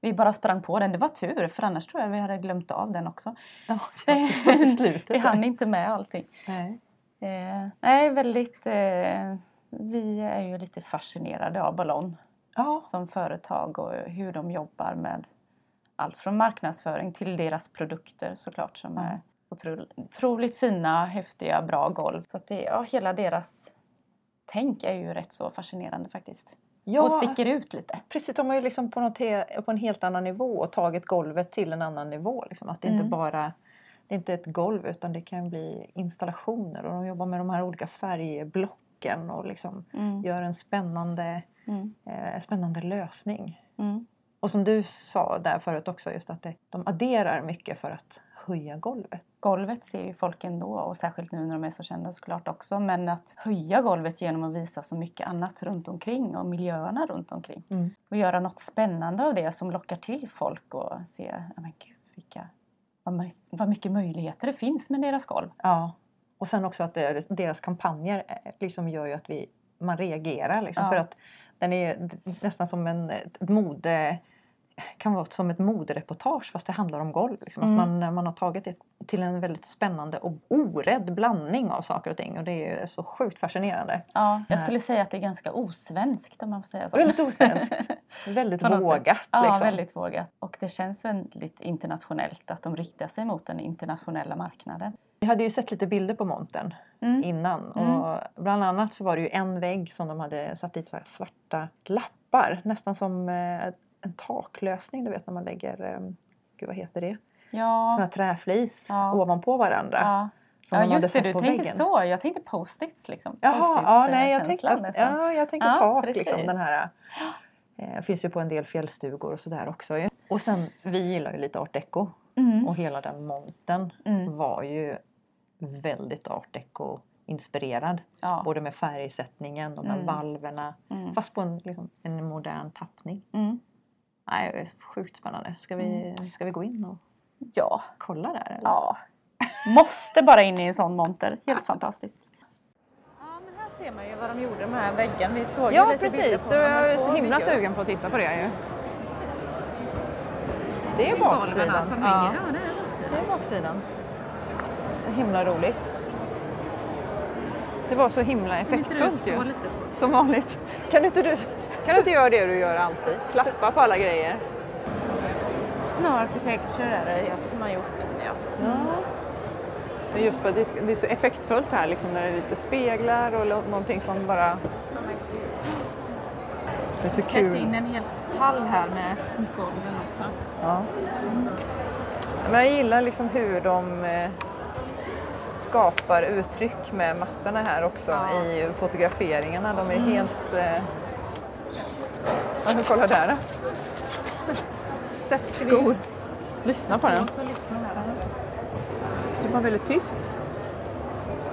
Vi bara sprang på den. Det var tur för annars tror jag vi hade glömt av den också. Ja, slutet. vi hann inte med allting. Nej. Eh, nej, väldigt... Eh, vi är ju lite fascinerade av Ballon Ja, som företag och hur de jobbar med allt från marknadsföring till deras produkter såklart som är otroligt, fina, häftiga, bra golv. Så det, ja, hela deras tänk är ju rätt så fascinerande faktiskt. ja Och sticker ut lite. precis. De har ju liksom på, något på en helt annan nivå tagit golvet till en annan nivå. Liksom. Att det inte Mm. bara det är inte ett golv utan det kan bli installationer och de jobbar med de här olika färgblocken och liksom Mm. gör en spännande, Mm. eh, spännande lösning. Mm. Och som du sa där förut också, just att det, de adderar mycket för att höja golvet. Golvet ser ju folk ändå och särskilt nu när de är så kända såklart också. Men att höja golvet genom att visa så mycket annat runt omkring och miljöerna runt omkring. Mm. Och göra något spännande av det som lockar till folk och se, ja men gud vilka, vad, vad mycket möjligheter det finns med deras golv. Ja. Och sen också att deras kampanjer eh, liksom gör ju att vi, man reagerar. Liksom, Ja. För att den är nästan som en ett mode kan vara som ett modereportage fast det handlar om golv. Liksom. Mm. Att man, man har tagit det till en väldigt spännande och orädd blandning av saker och ting. Och det är så sjukt fascinerande. Ja, jag skulle säga att det är ganska osvenskt om man får säga så. Väldigt osvenskt. Väldigt vågat. Ja, liksom. väldigt vågat. Och det känns väldigt internationellt att de riktar sig mot den internationella marknaden. Vi hade ju sett lite bilder på montern Mm. innan. Mm. Och bland annat så var det ju en vägg som de hade satt dit svarta lappar. Nästan som eh, en taklösning, du vet när man lägger, eh, gud vad heter det? Sån här Ja, träflis Ja. ovanpå varandra. ja. Som ja just det, du tänkte väggen. så. Jag tänkte post-its liksom. Jaha, ja, nej, jag tänkte, att, nästan. ja, jag tänkte Ja, tak. precis. Liksom, den här, eh, finns ju på en del fjällstugor och sådär också. ju. Och sen, vi gillar ju lite art deco. Mm. Och hela den monten Mm. var ju väldigt art deco inspirerad. Ja. Både med färgsättningen, de här Mm. valverna. Mm. Fast på en, liksom, en modern tappning. Mm. Nej, sjukt spännande. Ska vi, ska vi gå in och Ja. kolla där? Eller? ja. Måste bara in i en sån monter. Helt fantastiskt. Ja, men här ser man ju vad de gjorde med den här väggen. Vi såg ju Ja, lite bilder precis. på dem är så himla video. sugen på att titta på det ju. Det är baksidan. som Ja, hänger. Ja, det är baksidan. det är baksidan. Så himla roligt. Det var så himla effektfullt ju. lite så? Som vanligt. Kan inte du, kan du inte göra det du gör alltid? Klappa på alla grejer. Snow Architecture är det jag som har gjort den. Ja. Ja. Men just att det, det är så effektfullt här liksom när det är lite speglar och någonting som bara... Det är så Klätt kul. in en hel pall här med golven också. Ja. Men jag gillar liksom hur de eh, skapar uttryck med mattorna här också Ja. i fotograferingarna. De är helt... Men kolla där då. Steppskor. Lyssna på den. Och så lyssna här också. Det var väldigt tyst.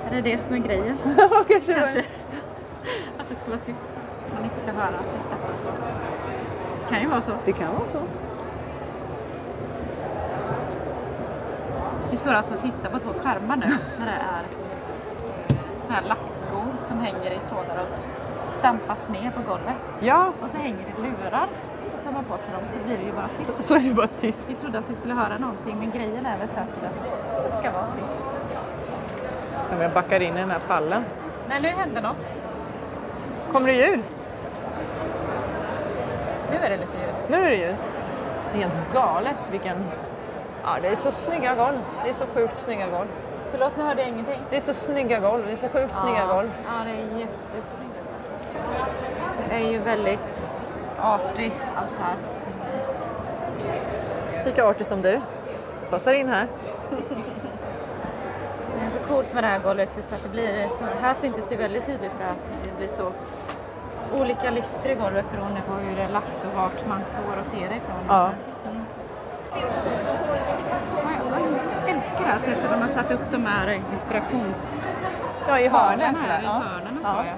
Är det det som är grejen? Kanske. Kanske. Att det ska vara tyst. Man inte ska höra att det steppar. Det kan ju vara så. Det kan vara så. Vi står alltså och tittar på två skärmar nu när det är sådana här lackskor som hänger i trådar och stampas ner på golvet. Ja, Och så hänger det lurar och så tar man på sig dem så blir det ju bara tyst. så är det bara tyst. Vi trodde att vi skulle höra någonting men grejen är väl säkert att det ska vara tyst. Som jag backar in i den här pallen. Nej, nu händer något. Kommer det ljud? Nu är det lite ljud. Nu är det ljud. Det är helt galet vilken... Ja, det är så snygga golv. Det är så sjukt snygga golv. Förlåt, nu hörde jag ingenting. Det är så snygga golv. Det är så sjukt snygga golv. Ja, det är jättesnygga Det är ju väldigt arty allt här. Lika artig som du. Passar in här. Det är så coolt med det här golvet just att det blir så, här syntes det väldigt tydligt för att det blir så olika lyster i golvet beroende på hur det är lagt och vart man står och ser det ifrån. Ja. Mm. Ja, Jag älskar det här sättet de har satt upp de här inspirations... Ja, i hörnen. här, sådär. i Ja. hörnen Ja. sa jag.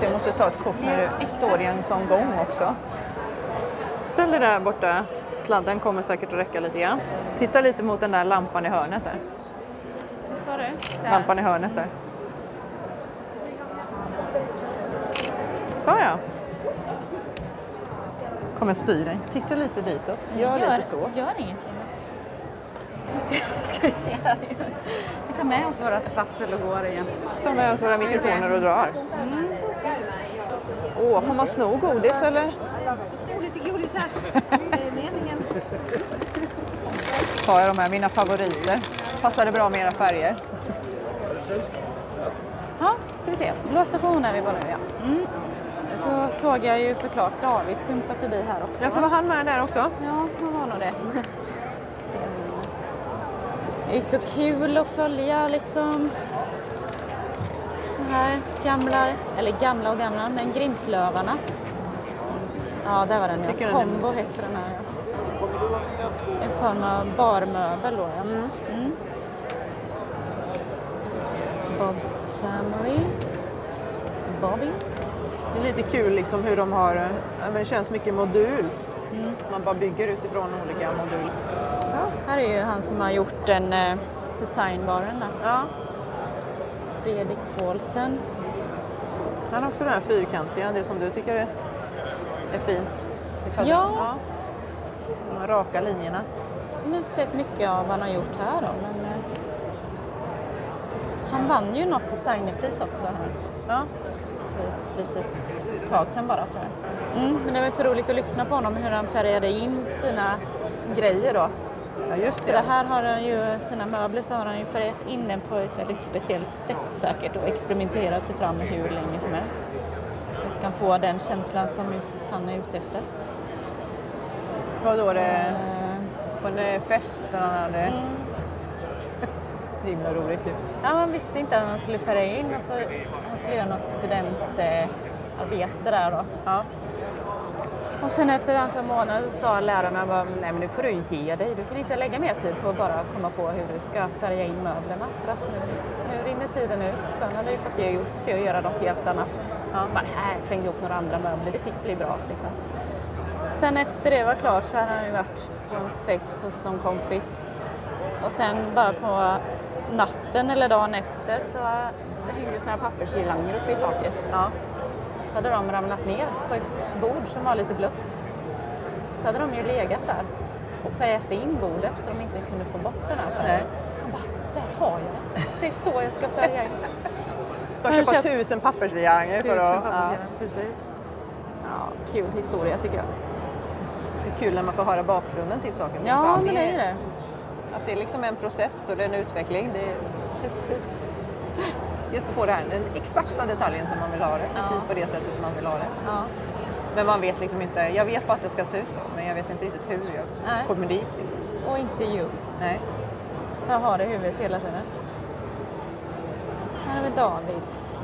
Så jag måste ta ett kort när du står i en sån gång också. Ställ dig där borta. Sladden kommer säkert att räcka lite grann. Titta lite mot den där lampan i hörnet där. Vad sa du? Där. Lampan i hörnet där. Sa jag? Kommer styr dig. Titta lite ditåt. Gör, lite så. Gör inget Linda. Ska vi se här. Vi tar med oss våra trassel och går igen. Ta med oss våra mikrofoner och drar. Åh, får man sno godis eller? Lite godis här. Meningen. Tar jag de här, mina favoriter. Passade bra med era färger. Ja, ska vi se. Blå station är vi bara nu ja. Mm. Så såg jag ju såklart David skymta förbi här också. Ja, så var han med där också? Ja, han var nog det. Det är ju så kul att följa liksom här gamla, eller gamla och gamla, men Grimslövarna. Ja, där var den ja. Combo hette den här ja. En form av barmöbel då ja. Mm. Bob Family. Bobby. Det är lite kul liksom hur de har, ja, men det känns mycket modul. Man bara bygger utifrån olika moduler. Här är ju han som har gjort den eh, designbaren där. Ja, Fredrik Paulsen. han har också den här fyrkantiga, det som du tycker är, är fint. Ja. ja. De raka linjerna. Jag har inte sett mycket av vad han har gjort här då, men eh, han vann ju något designpris också här Ja. för ett litet tag sedan bara tror jag. Mm, men det var så roligt att lyssna på honom hur han färgade in sina grejer då. Ja, just Så det. det här har han ju, sina möbler så har han ju färgat in den på ett väldigt speciellt sätt säkert och experimenterat sig fram hur länge som helst. Just kan få den känslan som just han är ute efter. Vad då det Eh, på en eh, fest där han hade... Mm. Så himla roligt ju. Ja, man visste inte att man skulle färga in och så han skulle göra något studentarbete där då. Ja. Och sen efter ett antal månader så sa lärarna bara, nej men nu får du ge dig. Du kan inte lägga mer tid på att bara komma på hur du ska färga in möblerna. För att nu, nu rinner tiden ut. Sen hade du ju fått ge upp det och göra något helt annat. Ja. Bara, här slängde ihop några andra möbler. Det fick bli bra liksom. Sen efter det var klart så hade han ju varit på en fest hos någon kompis. Och sen bara på natten eller dagen efter så hängde ju såna här pappersgirlanger uppe i taket. Ja. Så hade de ramlat ner på ett bord som var lite blött. Så hade de ju legat där och färgat in bordet så de inte kunde få bort den här färgen. Han bara, där har jag det. Det är så jag ska färga in. De köpa köpt tusen pappersgirlanger för Tusen att... Ja. precis. Ja, kul historia tycker jag. Så kul när man får höra bakgrunden till saken. Ja, Vad men det är det. Att det är liksom en process och det är en utveckling. Det är Precis. Just att få det här, den exakta detaljen som man vill ha det. Precis Ja. på det sättet man vill ha det. Ja. Men man vet liksom inte, jag vet bara att det ska se ut så, men jag vet inte riktigt hur jag Nej. kommer dit. Liksom. Och inte you. Nej. Jag har det i huvudet hela tiden. Här har vi Davids.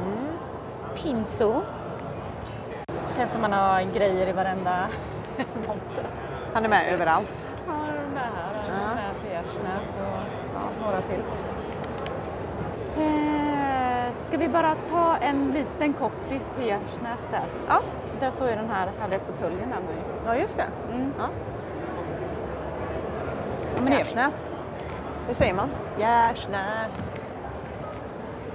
Pinso. Känns som man har grejer i varenda monter. Han är med överallt. De är här. De är med på Gärsnäs och ja, några till. Ska vi bara ta en liten kortis till Gärsnäs där? Ja, Där står ju den här härliga fåtöljen där med. ja just det. Mm. Ja. Men. Gärsnäs. Hur säger man? Gärsnäs.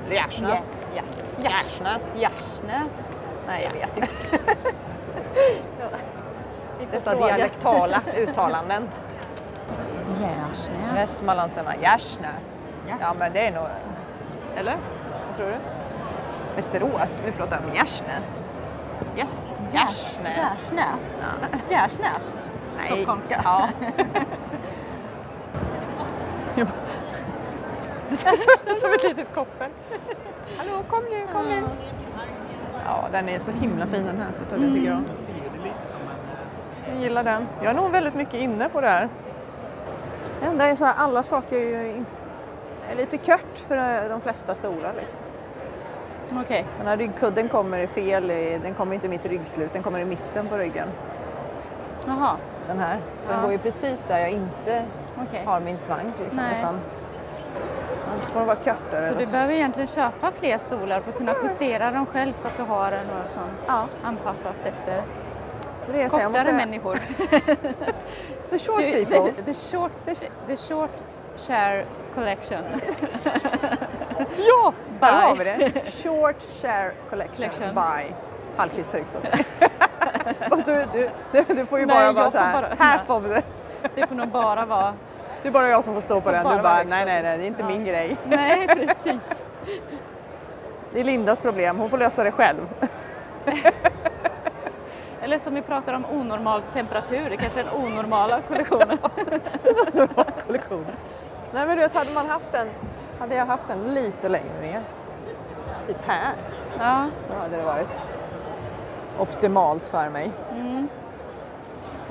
Eller Gärsnäs. Ja. Gärsnäs. Gärsnäs. Nej, jag vet inte. Dessa dialektala uttalanden. Gärsnäs. Västmanland säger man Gärsnäs. Gärs. Ja, men det är nog... Eller? Tror du? Västerås. Vi pratar om Gärsnäs. Yes. Gärsnäs. Gärsnäs. Ja. Gärsnäs. Stockholmska. Ja. Som ett litet koppel. Hallå, kom nu, kom nu. Ja, den är så himla fin den här fåtöljen tycker jag. Jag gillar den. Jag är nog väldigt mycket inne på det här. Det enda är så här, alla saker är ju lite kört för eh, de flesta stolar. Liksom. Okej. Den här ryggkudden kommer fel, den kommer inte i mitt ryggslut, den kommer i mitten på ryggen. Jaha. Den här. Så Ja. den går ju precis där jag inte Okej. har min svank. Liksom, Nej. utan, får vara. Så du så. behöver egentligen köpa fler stolar för att kunna justera dem själv så att du har några som Ja, anpassas efter det kortare måste- människor. The short Du, people. the, the, short, the short share collection. Ja, där har vi det. Short Share Collection, Collection. by Hallqvist Högstock. Fast du, du, du, får ju Nej, bara vara så här, bara- half of the. Det får nog bara vara... Det är bara jag som får stå på Får den. Du bara, liksom- nej, nej, nej, det är inte min grej. Nej, precis. Det är Lindas problem, hon får lösa det själv. Eller som vi pratar om onormal temperatur, det kanske är den onormala kollektionen. Kollektionen. Nej men du vet, hade man haft den, hade jag haft den lite längre ner, typ här, Ja, så hade det varit optimalt för mig. Mm.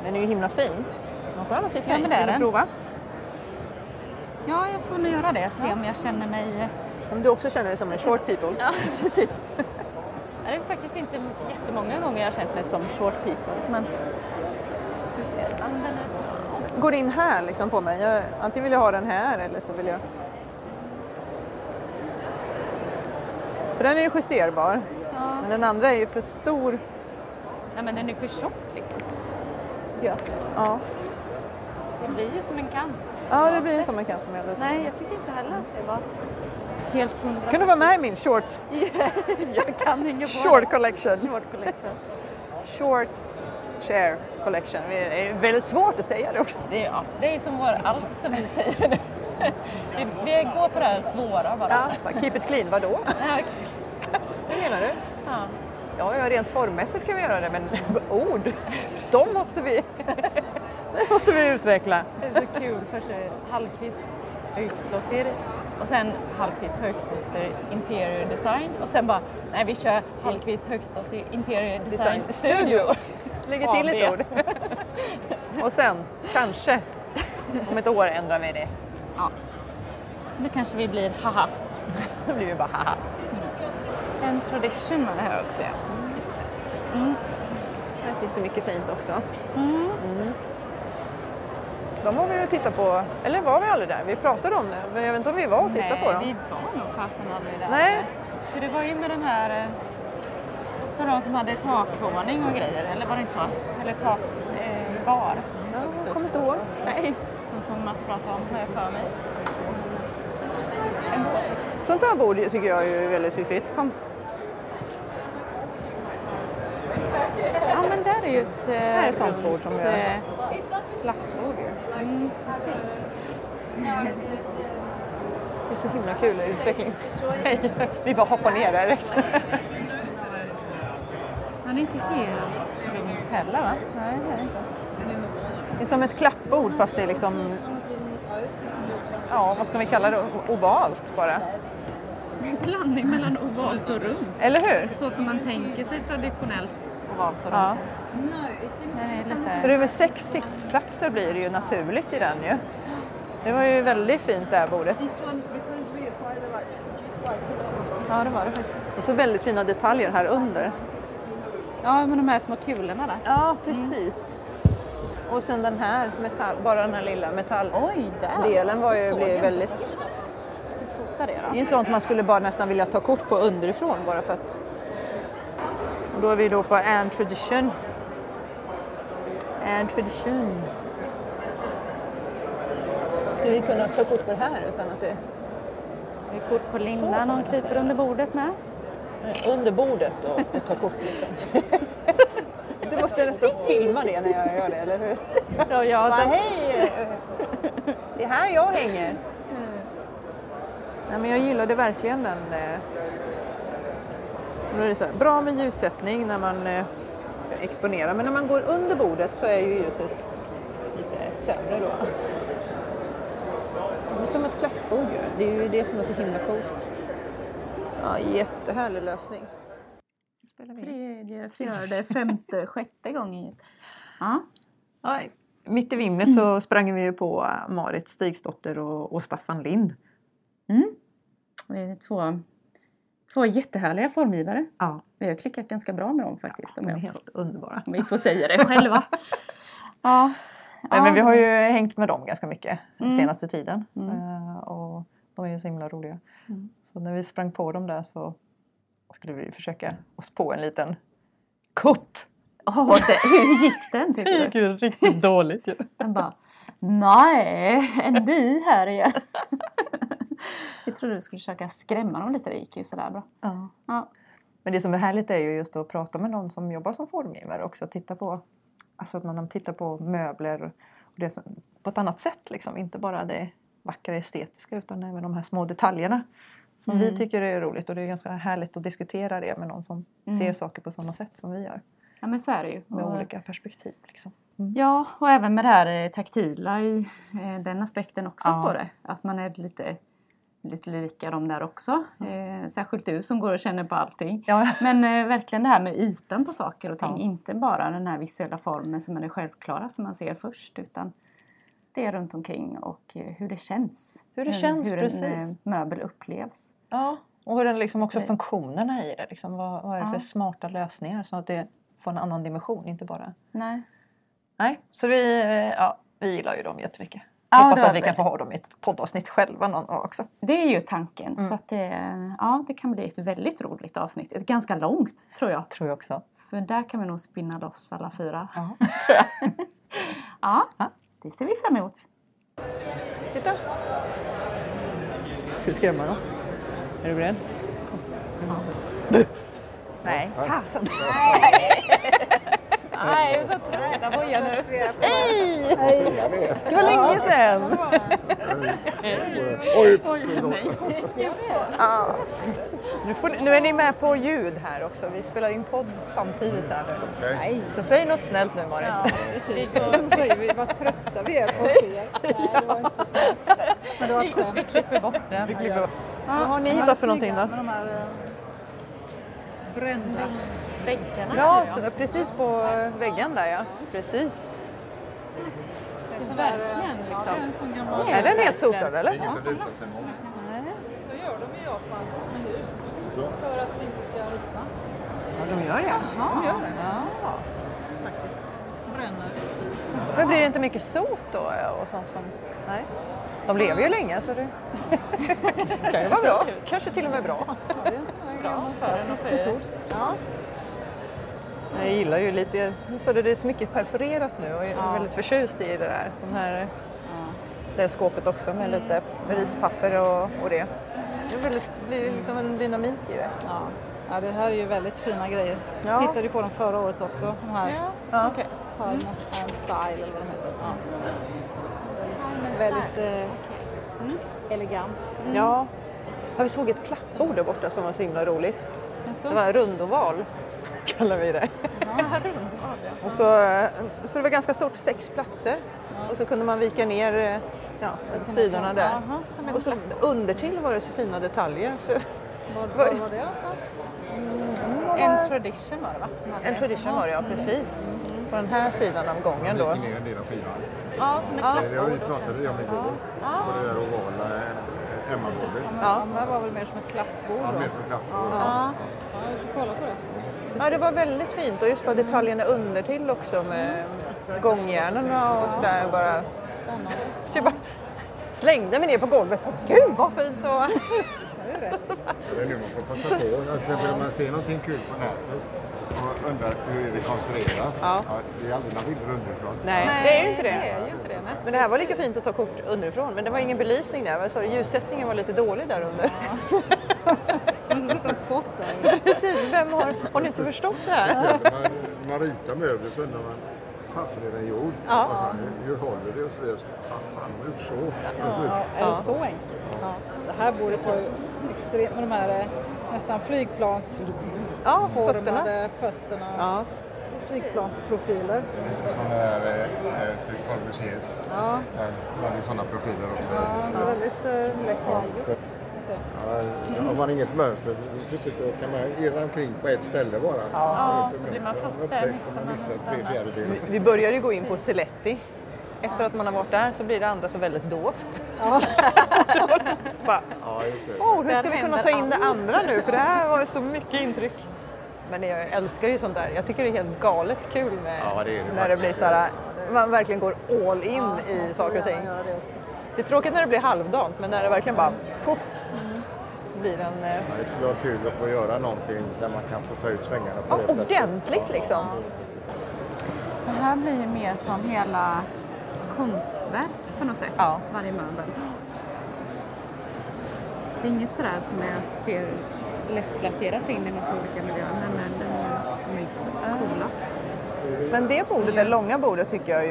Den är ju himla fin. Man får gärna sitta Ja, i. Vill du prova? ja jag får nog göra det, se om jag känner mig... Om du också känner dig som en short people. Ja, precis. Det är faktiskt inte jättemånga gånger jag har känt mig som short people, men... Ja, Går in här liksom på mig. Jag, antingen vill jag ha den här eller så vill jag... För den är ju justerbar. Ja. Men den andra är ju för stor. Nej, men den är för tjock liksom. tycker jag. Ja, Det blir ju som en kant. ja det blir som en kant som jag. Nej, jag tycker inte heller att det var helt hundra. Kan du vara med i min short, Jag kan inget på short collection? Short collection. Short share collection. Det är väldigt svårt att säga det också. Det är, ja, det är ju som vår, allt som vi säger. vi, vi går på det här svåra bara. Ja, keep it clean, vadå? Hur menar du? Ja. Ja, ja, rent formmässigt kan vi göra det, men ord, de måste vi, det måste vi utveckla. Det är så kul. Först är det Hallqvist Högståtter och sen Hallqvist Högståtter Interior Design och sen bara, nej vi kör Hallqvist Högståtter Interior Design, Design Studio. Lägger till ett ord. Och sen, kanske, om ett år ändrar vi det. Ja. Nu kanske vi blir haha. Då blir vi bara haha. En tradition har det här också ja. Just det. Här finns det mycket fint också. Mm. Mm. De var vi ju och tittade på, eller var vi aldrig där? Vi pratade om det, men jag vet inte om vi var och tittade Nej, på dem. vi var nog fasen aldrig där. Nej. För det var ju med den här, eh, med de som hade takvåning och grejer, eller var det inte så? Eller tak, eh. Jag kommer inte ihåg. Nej. Thomas pratade om, har jag för mig. Sånt här bord tycker jag är väldigt fiffigt. Kom. Ja men där är ju ett eh, Här är sånt bord som jag- eh, klappbord ju. Mm, precis. Det är så himla kul utveckling. Hej. Vi bara hoppar ner där direkt. Han är inte helt runt heller va? Nej det är inte. Det är som ett klappbord fast det är liksom, ja vad ska vi kalla det, ovalt bara. En blandning mellan ovalt och runt. Eller hur? Så som man tänker sig traditionellt ovalt och runt. Ja. Det är Så det med sex sittplatser blir det ju naturligt i den ju. Det var ju väldigt fint det här bordet. Ja det var det faktiskt. Och så väldigt fina detaljer här under. Ja med de här små kulorna där. Ja, precis. Och sen den här, metall, bara den här lilla metalldelen var ju blev väldigt... det Det är ju sånt man skulle bara nästan vilja ta kort på underifrån bara för att... Och då är vi då på Ann Tradition. Ann Tradition. Ska vi kunna ta kort på det här utan att det... Det är kort på Linda, någon kryper under bordet med. Under bordet och, och ta kort liksom. Du måste nästan filma det när jag gör det, eller hur? Ja, jag Bara, hej! Det är här jag hänger. Nej, men jag gillade verkligen den. eh, nu är det så här, bra med ljussättning när man eh, ska exponera, men när man går under bordet så är ju ljuset lite sämre då. Det är som ett klappbord ju. Det är ju det som är så himla coolt. Ja, jättehärlig lösning. Spelar vi? Tredje, fjärde, femte, sjätte gången. Ja. Ja, mitt i vimlet så sprang vi ju på eh, Marit Stigsdotter och, och Staffan Lind Vi är två, två jättehärliga formgivare. Ja, Vi har klickat ganska bra med dem faktiskt. de om, är jag, helt underbara. om vi får säga det själva. ja. Nej, men vi Ja. har ju hängt med dem ganska mycket den Mm. senaste tiden. Mm. Eh, och de är ju så himla roliga. Mm. Så när vi sprang på dem där så skulle vi försöka oss på en liten kupp. Åh, det, hur gick den tycker du? ju riktigt dåligt ju. Den bara Nej, är ni här igen? Vi trodde du skulle försöka skrämma dem lite, det gick ju sådär bra. Ja. Ja. Men det som är härligt är ju just att prata med någon som jobbar som formgivare också. Titta på, alltså att man tittar på möbler och det på ett annat sätt. Liksom. Inte bara det vackra estetiska utan även de här små detaljerna. Som vi Mm. tycker är roligt och det är ganska härligt att diskutera det med någon som Mm. ser saker på samma sätt som vi gör. ja, men så är det ju. Med Och- olika perspektiv. Liksom. Ja, och även med det här eh, taktila i eh, den aspekten också Ja. på det. Att man är lite, lite lika dem där också. Eh, särskilt du som går och känner på allting. Ja. Men eh, verkligen det här med ytan på saker och ting. Ja. Inte bara den här visuella formen som är det självklara som man ser först. Utan det runt omkring och eh, hur det känns. Hur det känns, hur precis. en eh, möbel upplevs. Ja, och hur den liksom också Så- funktionerna i det. Liksom, vad, vad är det för Ja. smarta lösningar så att det får en annan dimension, inte bara... Nej. Nej, så vi, eh, ja, vi gillar ju dem jättemycket. Ja, Hoppas att vi kan få ha dem i ett poddavsnitt själva någon gång också. Det är ju tanken. Mm. Så att det, ja, det kan bli ett väldigt roligt avsnitt. Ett ganska långt tror jag. Tror jag också. För där kan vi nog spinna loss alla fyra. Ja. tror jag. ja, det ser vi fram emot. Titta! Ska vi skrämma då? Är du beredd? Kom. Nej, fasen! Nej, jag är så trött på er nu. Hej! Det var länge sedan! Oj, förlåt. Ja. Nu, får, nu är ni med på ljud här också. Vi spelar in podd samtidigt här nu. Okej. Så säg något snällt nu Marit. Så säger vi vad trötta vi är på er. Nej, det var inte så snällt. Vi klipper bort den. Vi klipper upp. Vad har ni hittat för någonting då? Med de här eh, brända. Väggarna Ja, ser jag. så- precis på väggen där ja. Precis. Det är sån där, Verkligen, ja, det är en sån gammal. Är den helt sotad eller? Inget att luta sig mot. Så gör de i Japan med hus. Så. För att det inte ska ruttna. Ja, de gör det. De gör det Ja. faktiskt. Bränner. Men blir det inte mycket sot då och sånt som... Nej. De lever ju länge så det kan ju vara bra. Kanske till och med bra. Ja, det är en sån här gammal klassisk metod. Ja. Jag gillar ju lite, så det är så mycket perforerat nu och jag är väldigt förtjust i det där. Som här, det här skåpet också med lite rispapper och, och det. Det är väldigt, blir liksom en dynamik i det. Ja. ja, det här är ju väldigt fina grejer. Ja. Jag tittade ju på dem förra året också. De här Ja, okej. Time and Style eller vad de heter. Ja. Väldigt, väldigt eh, mm, elegant. Ja. Ja, vi såg ett klappbord där borta som var så himla roligt. Jaså? Det var rundoval kallar vi det. Och så, eh, så det var ganska stort, sex platser. Och så kunde man vika ner eh, ja, sidorna där. Ett Och så undertill var det så fina detaljer. Så, Var, Vad- var var det någonstans? En tradition var det va? En tradition var det ja, precis. På den här sidan av gången då. Ner en del av skivan. Ja, som ett Ja. Det har vi pratade vi om igår. På det där ovala eh, Emma-bordet. Ja. De där var väl mer som ett klaffbord Ja, då? mer som klappbord. Ja. Ja, du får kolla på det. Ja, det var väldigt fint och just bara detaljerna under till också med gångjärnen och sådär. Bara, Spännande. så jag bara slängde mig ner på golvet. och Gud vad fint det var! Det är nu man får passa på. Alltså, vill man se någonting kul på nätet och undrar hur är det konstruerat. Ja. det är aldrig några bilder underifrån. Nej, det är ju inte det. Det är ju inte det. Nej. Men det här var lika fint att ta kort underifrån. Men det var ingen belysning där. Du? Ljussättningen var lite dålig där under. Man Precis, vem har, har ni inte förstått det här? Man, man ritar möbler så undrar man fasen är den gjord? Ja. Och så, hur håller det? Och så vidare. Vad fan har gjort så? Precis. Är det så enkelt? Det här bordet har ju extremt med de här eh, nästan flygplansformade Ja, fötterna. fötterna. Ja. Flygplansprofiler. Sådana här eh, till Corbusiers. Ja, Man hade ju sådana profiler också. ja det är väldigt läckert. Så. Ja, har man inget mönster plötsligt då kan man irra omkring på ett ställe bara. Ja, så blir man fast där, missar man tre. Vi började ju gå in på Seletti efter att man har varit där så blir det andra så väldigt dovt. Så Ja, det. oh, hur ska vi kunna ta in det andra nu? För det här var så mycket intryck. Men jag älskar ju sånt där. Jag tycker det är helt galet kul med Ja, det det när det blir så här, man verkligen går all in i saker och ting. Det är tråkigt när det blir halvdant, men när det verkligen bara poff, blir en eh, Ja, det skulle vara kul att få göra någonting där man kan få ta ut svängarna på ja, det sättet. ordentligt liksom. Så här blir ju mer som hela konstverk på något sätt, Ja. varje möbel. Det är inget sådär som jag ser lätt placerat in i massa olika miljöer, men de är, coola. Men det bordet, det långa bordet tycker jag ju,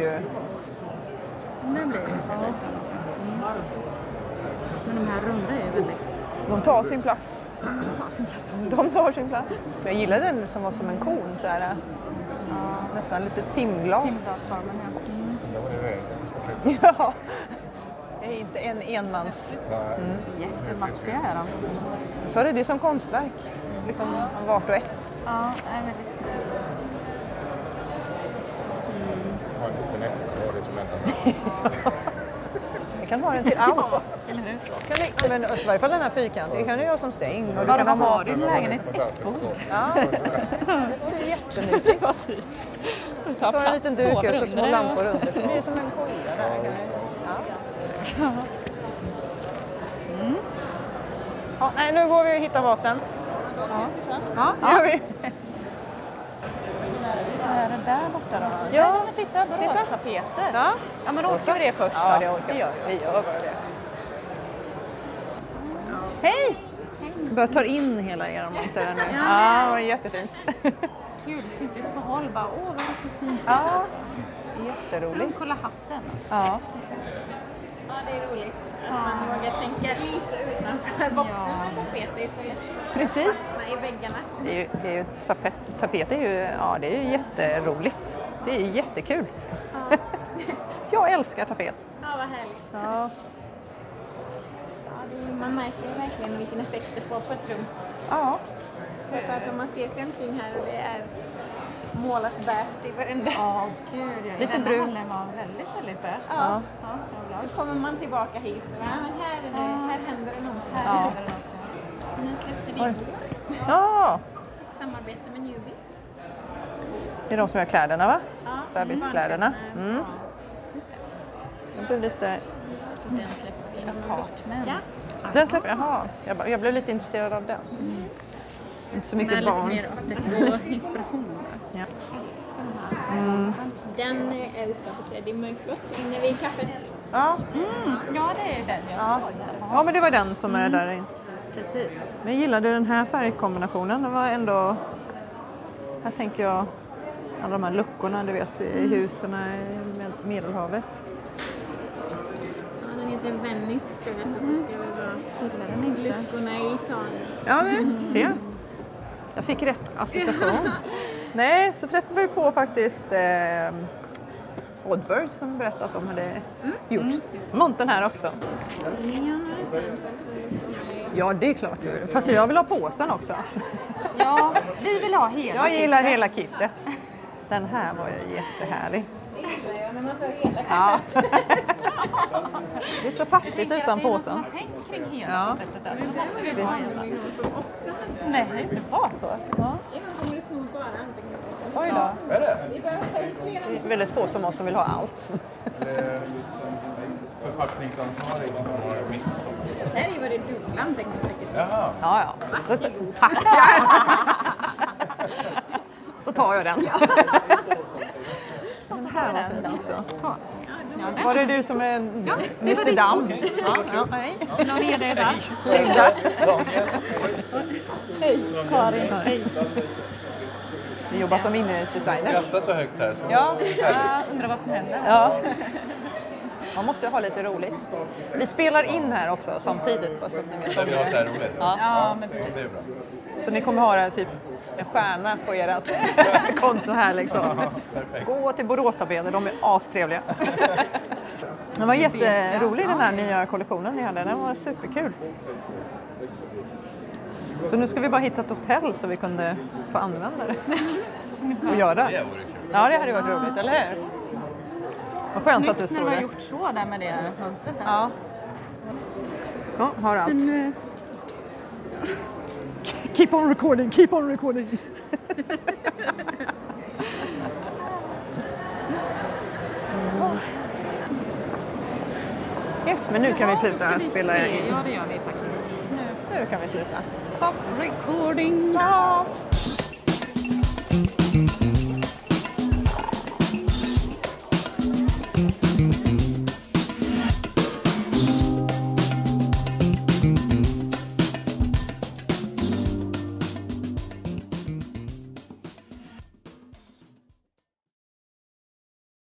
blir det så lite annat. Mm. Men de här runda är ju väldigt... de tar sin plats. De tar sin plats. De tar sin plats. Jag gillar den som var som en kon så här. Nästan lite timglas. Timglasformen, ja. Mm. Det var det vägen. Ja. Det är inte en enmans... Nej. Jättemaffiga är de. Så är det, det är som konstverk. Liksom vart och ett. Ja, det är väldigt snällt. Ha en liten etta var det som enda. Det kan ha den till allt. Eller hur? Kan du, men i varje fall den här fyrkantiga kan du göra som säng. Och du Vad kan ha mat. din lägenhet? Ett bord. Ja. Det vore jättemysigt. Vad dyrt. Du tar Så du en liten plats, duk och så små lampor under. Så blir det som en koja där. Ja. Mm. Ja, nej, nu går vi och hittar maten. Ja, det gör vi. Vad är det där borta då? Ja. Nej, men titta, Boråstapeter. Ja. Ja, men orkar vi det först Ja, då? det orkar vi. gör vi. Gör bara det. Hej! Vi bara tar in hela er monter här nu. Ja, det var jättefint. Kul, sitter på håll bara, åh vad fint. Ja, jätteroligt. Kolla hatten. Ja. Ja, det är roligt att man vågar tänka lite utanför boxen med tapeter. Så Precis. fastna i väggarna. Det är ju, det är ju, tapet, tapet är ju, ja, det är ju jätteroligt. Det är jättekul. Jag älskar tapet. Ja, vad härligt. Ja. Ja, är, man märker ju verkligen vilken effekt det får på ett rum. Ja. För att om man ser sig omkring här och det är målat beige i varenda... Ja, gud ja. Lite brun. hallen var väldigt, väldigt beige. Ja. Ja. Då kommer man tillbaka hit. Ja, men här, är det, här händer det något. Här Ja. händer det något. Nu släppte vi igår Ja, ett samarbete med Newbie. det är de som gör kläderna va? Ja, Bebiskläderna. Mm. Just det. Blir lite... Den släpper vi inom en vecka. Den släpper, jaha. Jag, bara- jag blev lite intresserad av den. Inte så mycket barn. lite mer inspiration. Ja. Den är uppe på tredje mörkblått inne vid kaffet. Ja. Ja, det är den jag Ja. såg där. ja, men det var den som är där inne. Precis. Men jag gillade den här färgkombinationen. Den var ändå... Här tänker jag alla de här luckorna du vet i husen i Med- Medelhavet. Ja, den heter Venice tror jag, så det vara luckorna i Italien. Ja, det ser. Jag fick rätt association. Nej, så träffade vi på faktiskt eh, Oddbird som berättade att de hade gjort montern här också. Ja, det är klart. Fast jag vill ha påsen också. Ja, vi vill ha hela Jag gillar kittet. hela kittet. Den här var ju jättehärlig. Det gillar jag när man tar hela Ja. Det är så fattigt utan påsen. Tänk kring hela Ja. konceptet där. Måste vi Det ha som också. Nej, det var så. Ja. Innan kommer det sno bara anteckningsblocken. Oj då. Vi behöver ta ut flera. Det är väldigt få som oss som vill ha allt. Förpackningsansvarig som har missförstått. Sälj var det dubbla anteckningsblocket. Jaha. Ja, ja. Då, tackar! Då tar jag den. Här var fin också. Så. Var det du som är Mr Damm? Ja, ja, hej. Ha ner det där? Exakt. Hej, Karin. Hej. Du jobbar som inredningsdesigner. Skratta så högt här så Ja. Jag undrar vad som händer. ja. Man måste ju ha lite roligt. Vi spelar in här också samtidigt. Bara så att ni vet där vi har så här roligt. Ja. Ja, men precis. Det är bra. Så ni kommer ha det här, typ en stjärna på ert konto här liksom. Gå till Boråstapeter, de är astrevliga. Den var jätterolig den här nya kollektionen ni hade, den var superkul. Så nu ska vi bara hitta ett hotell så vi kunde få använda det och göra. Det vore kul. Ja, det hade varit roligt, eller hur? Vad skönt att du Snyggt när såg du har det. gjort så där med det mönstret där. Ja. Ja, har allt. Men, eh, Keep on recording, keep on recording. Yes, men nu kan vi sluta vi spela se. in. Ja, det gör vi faktiskt. Nu. Nu kan vi sluta. Stop recording. Stop.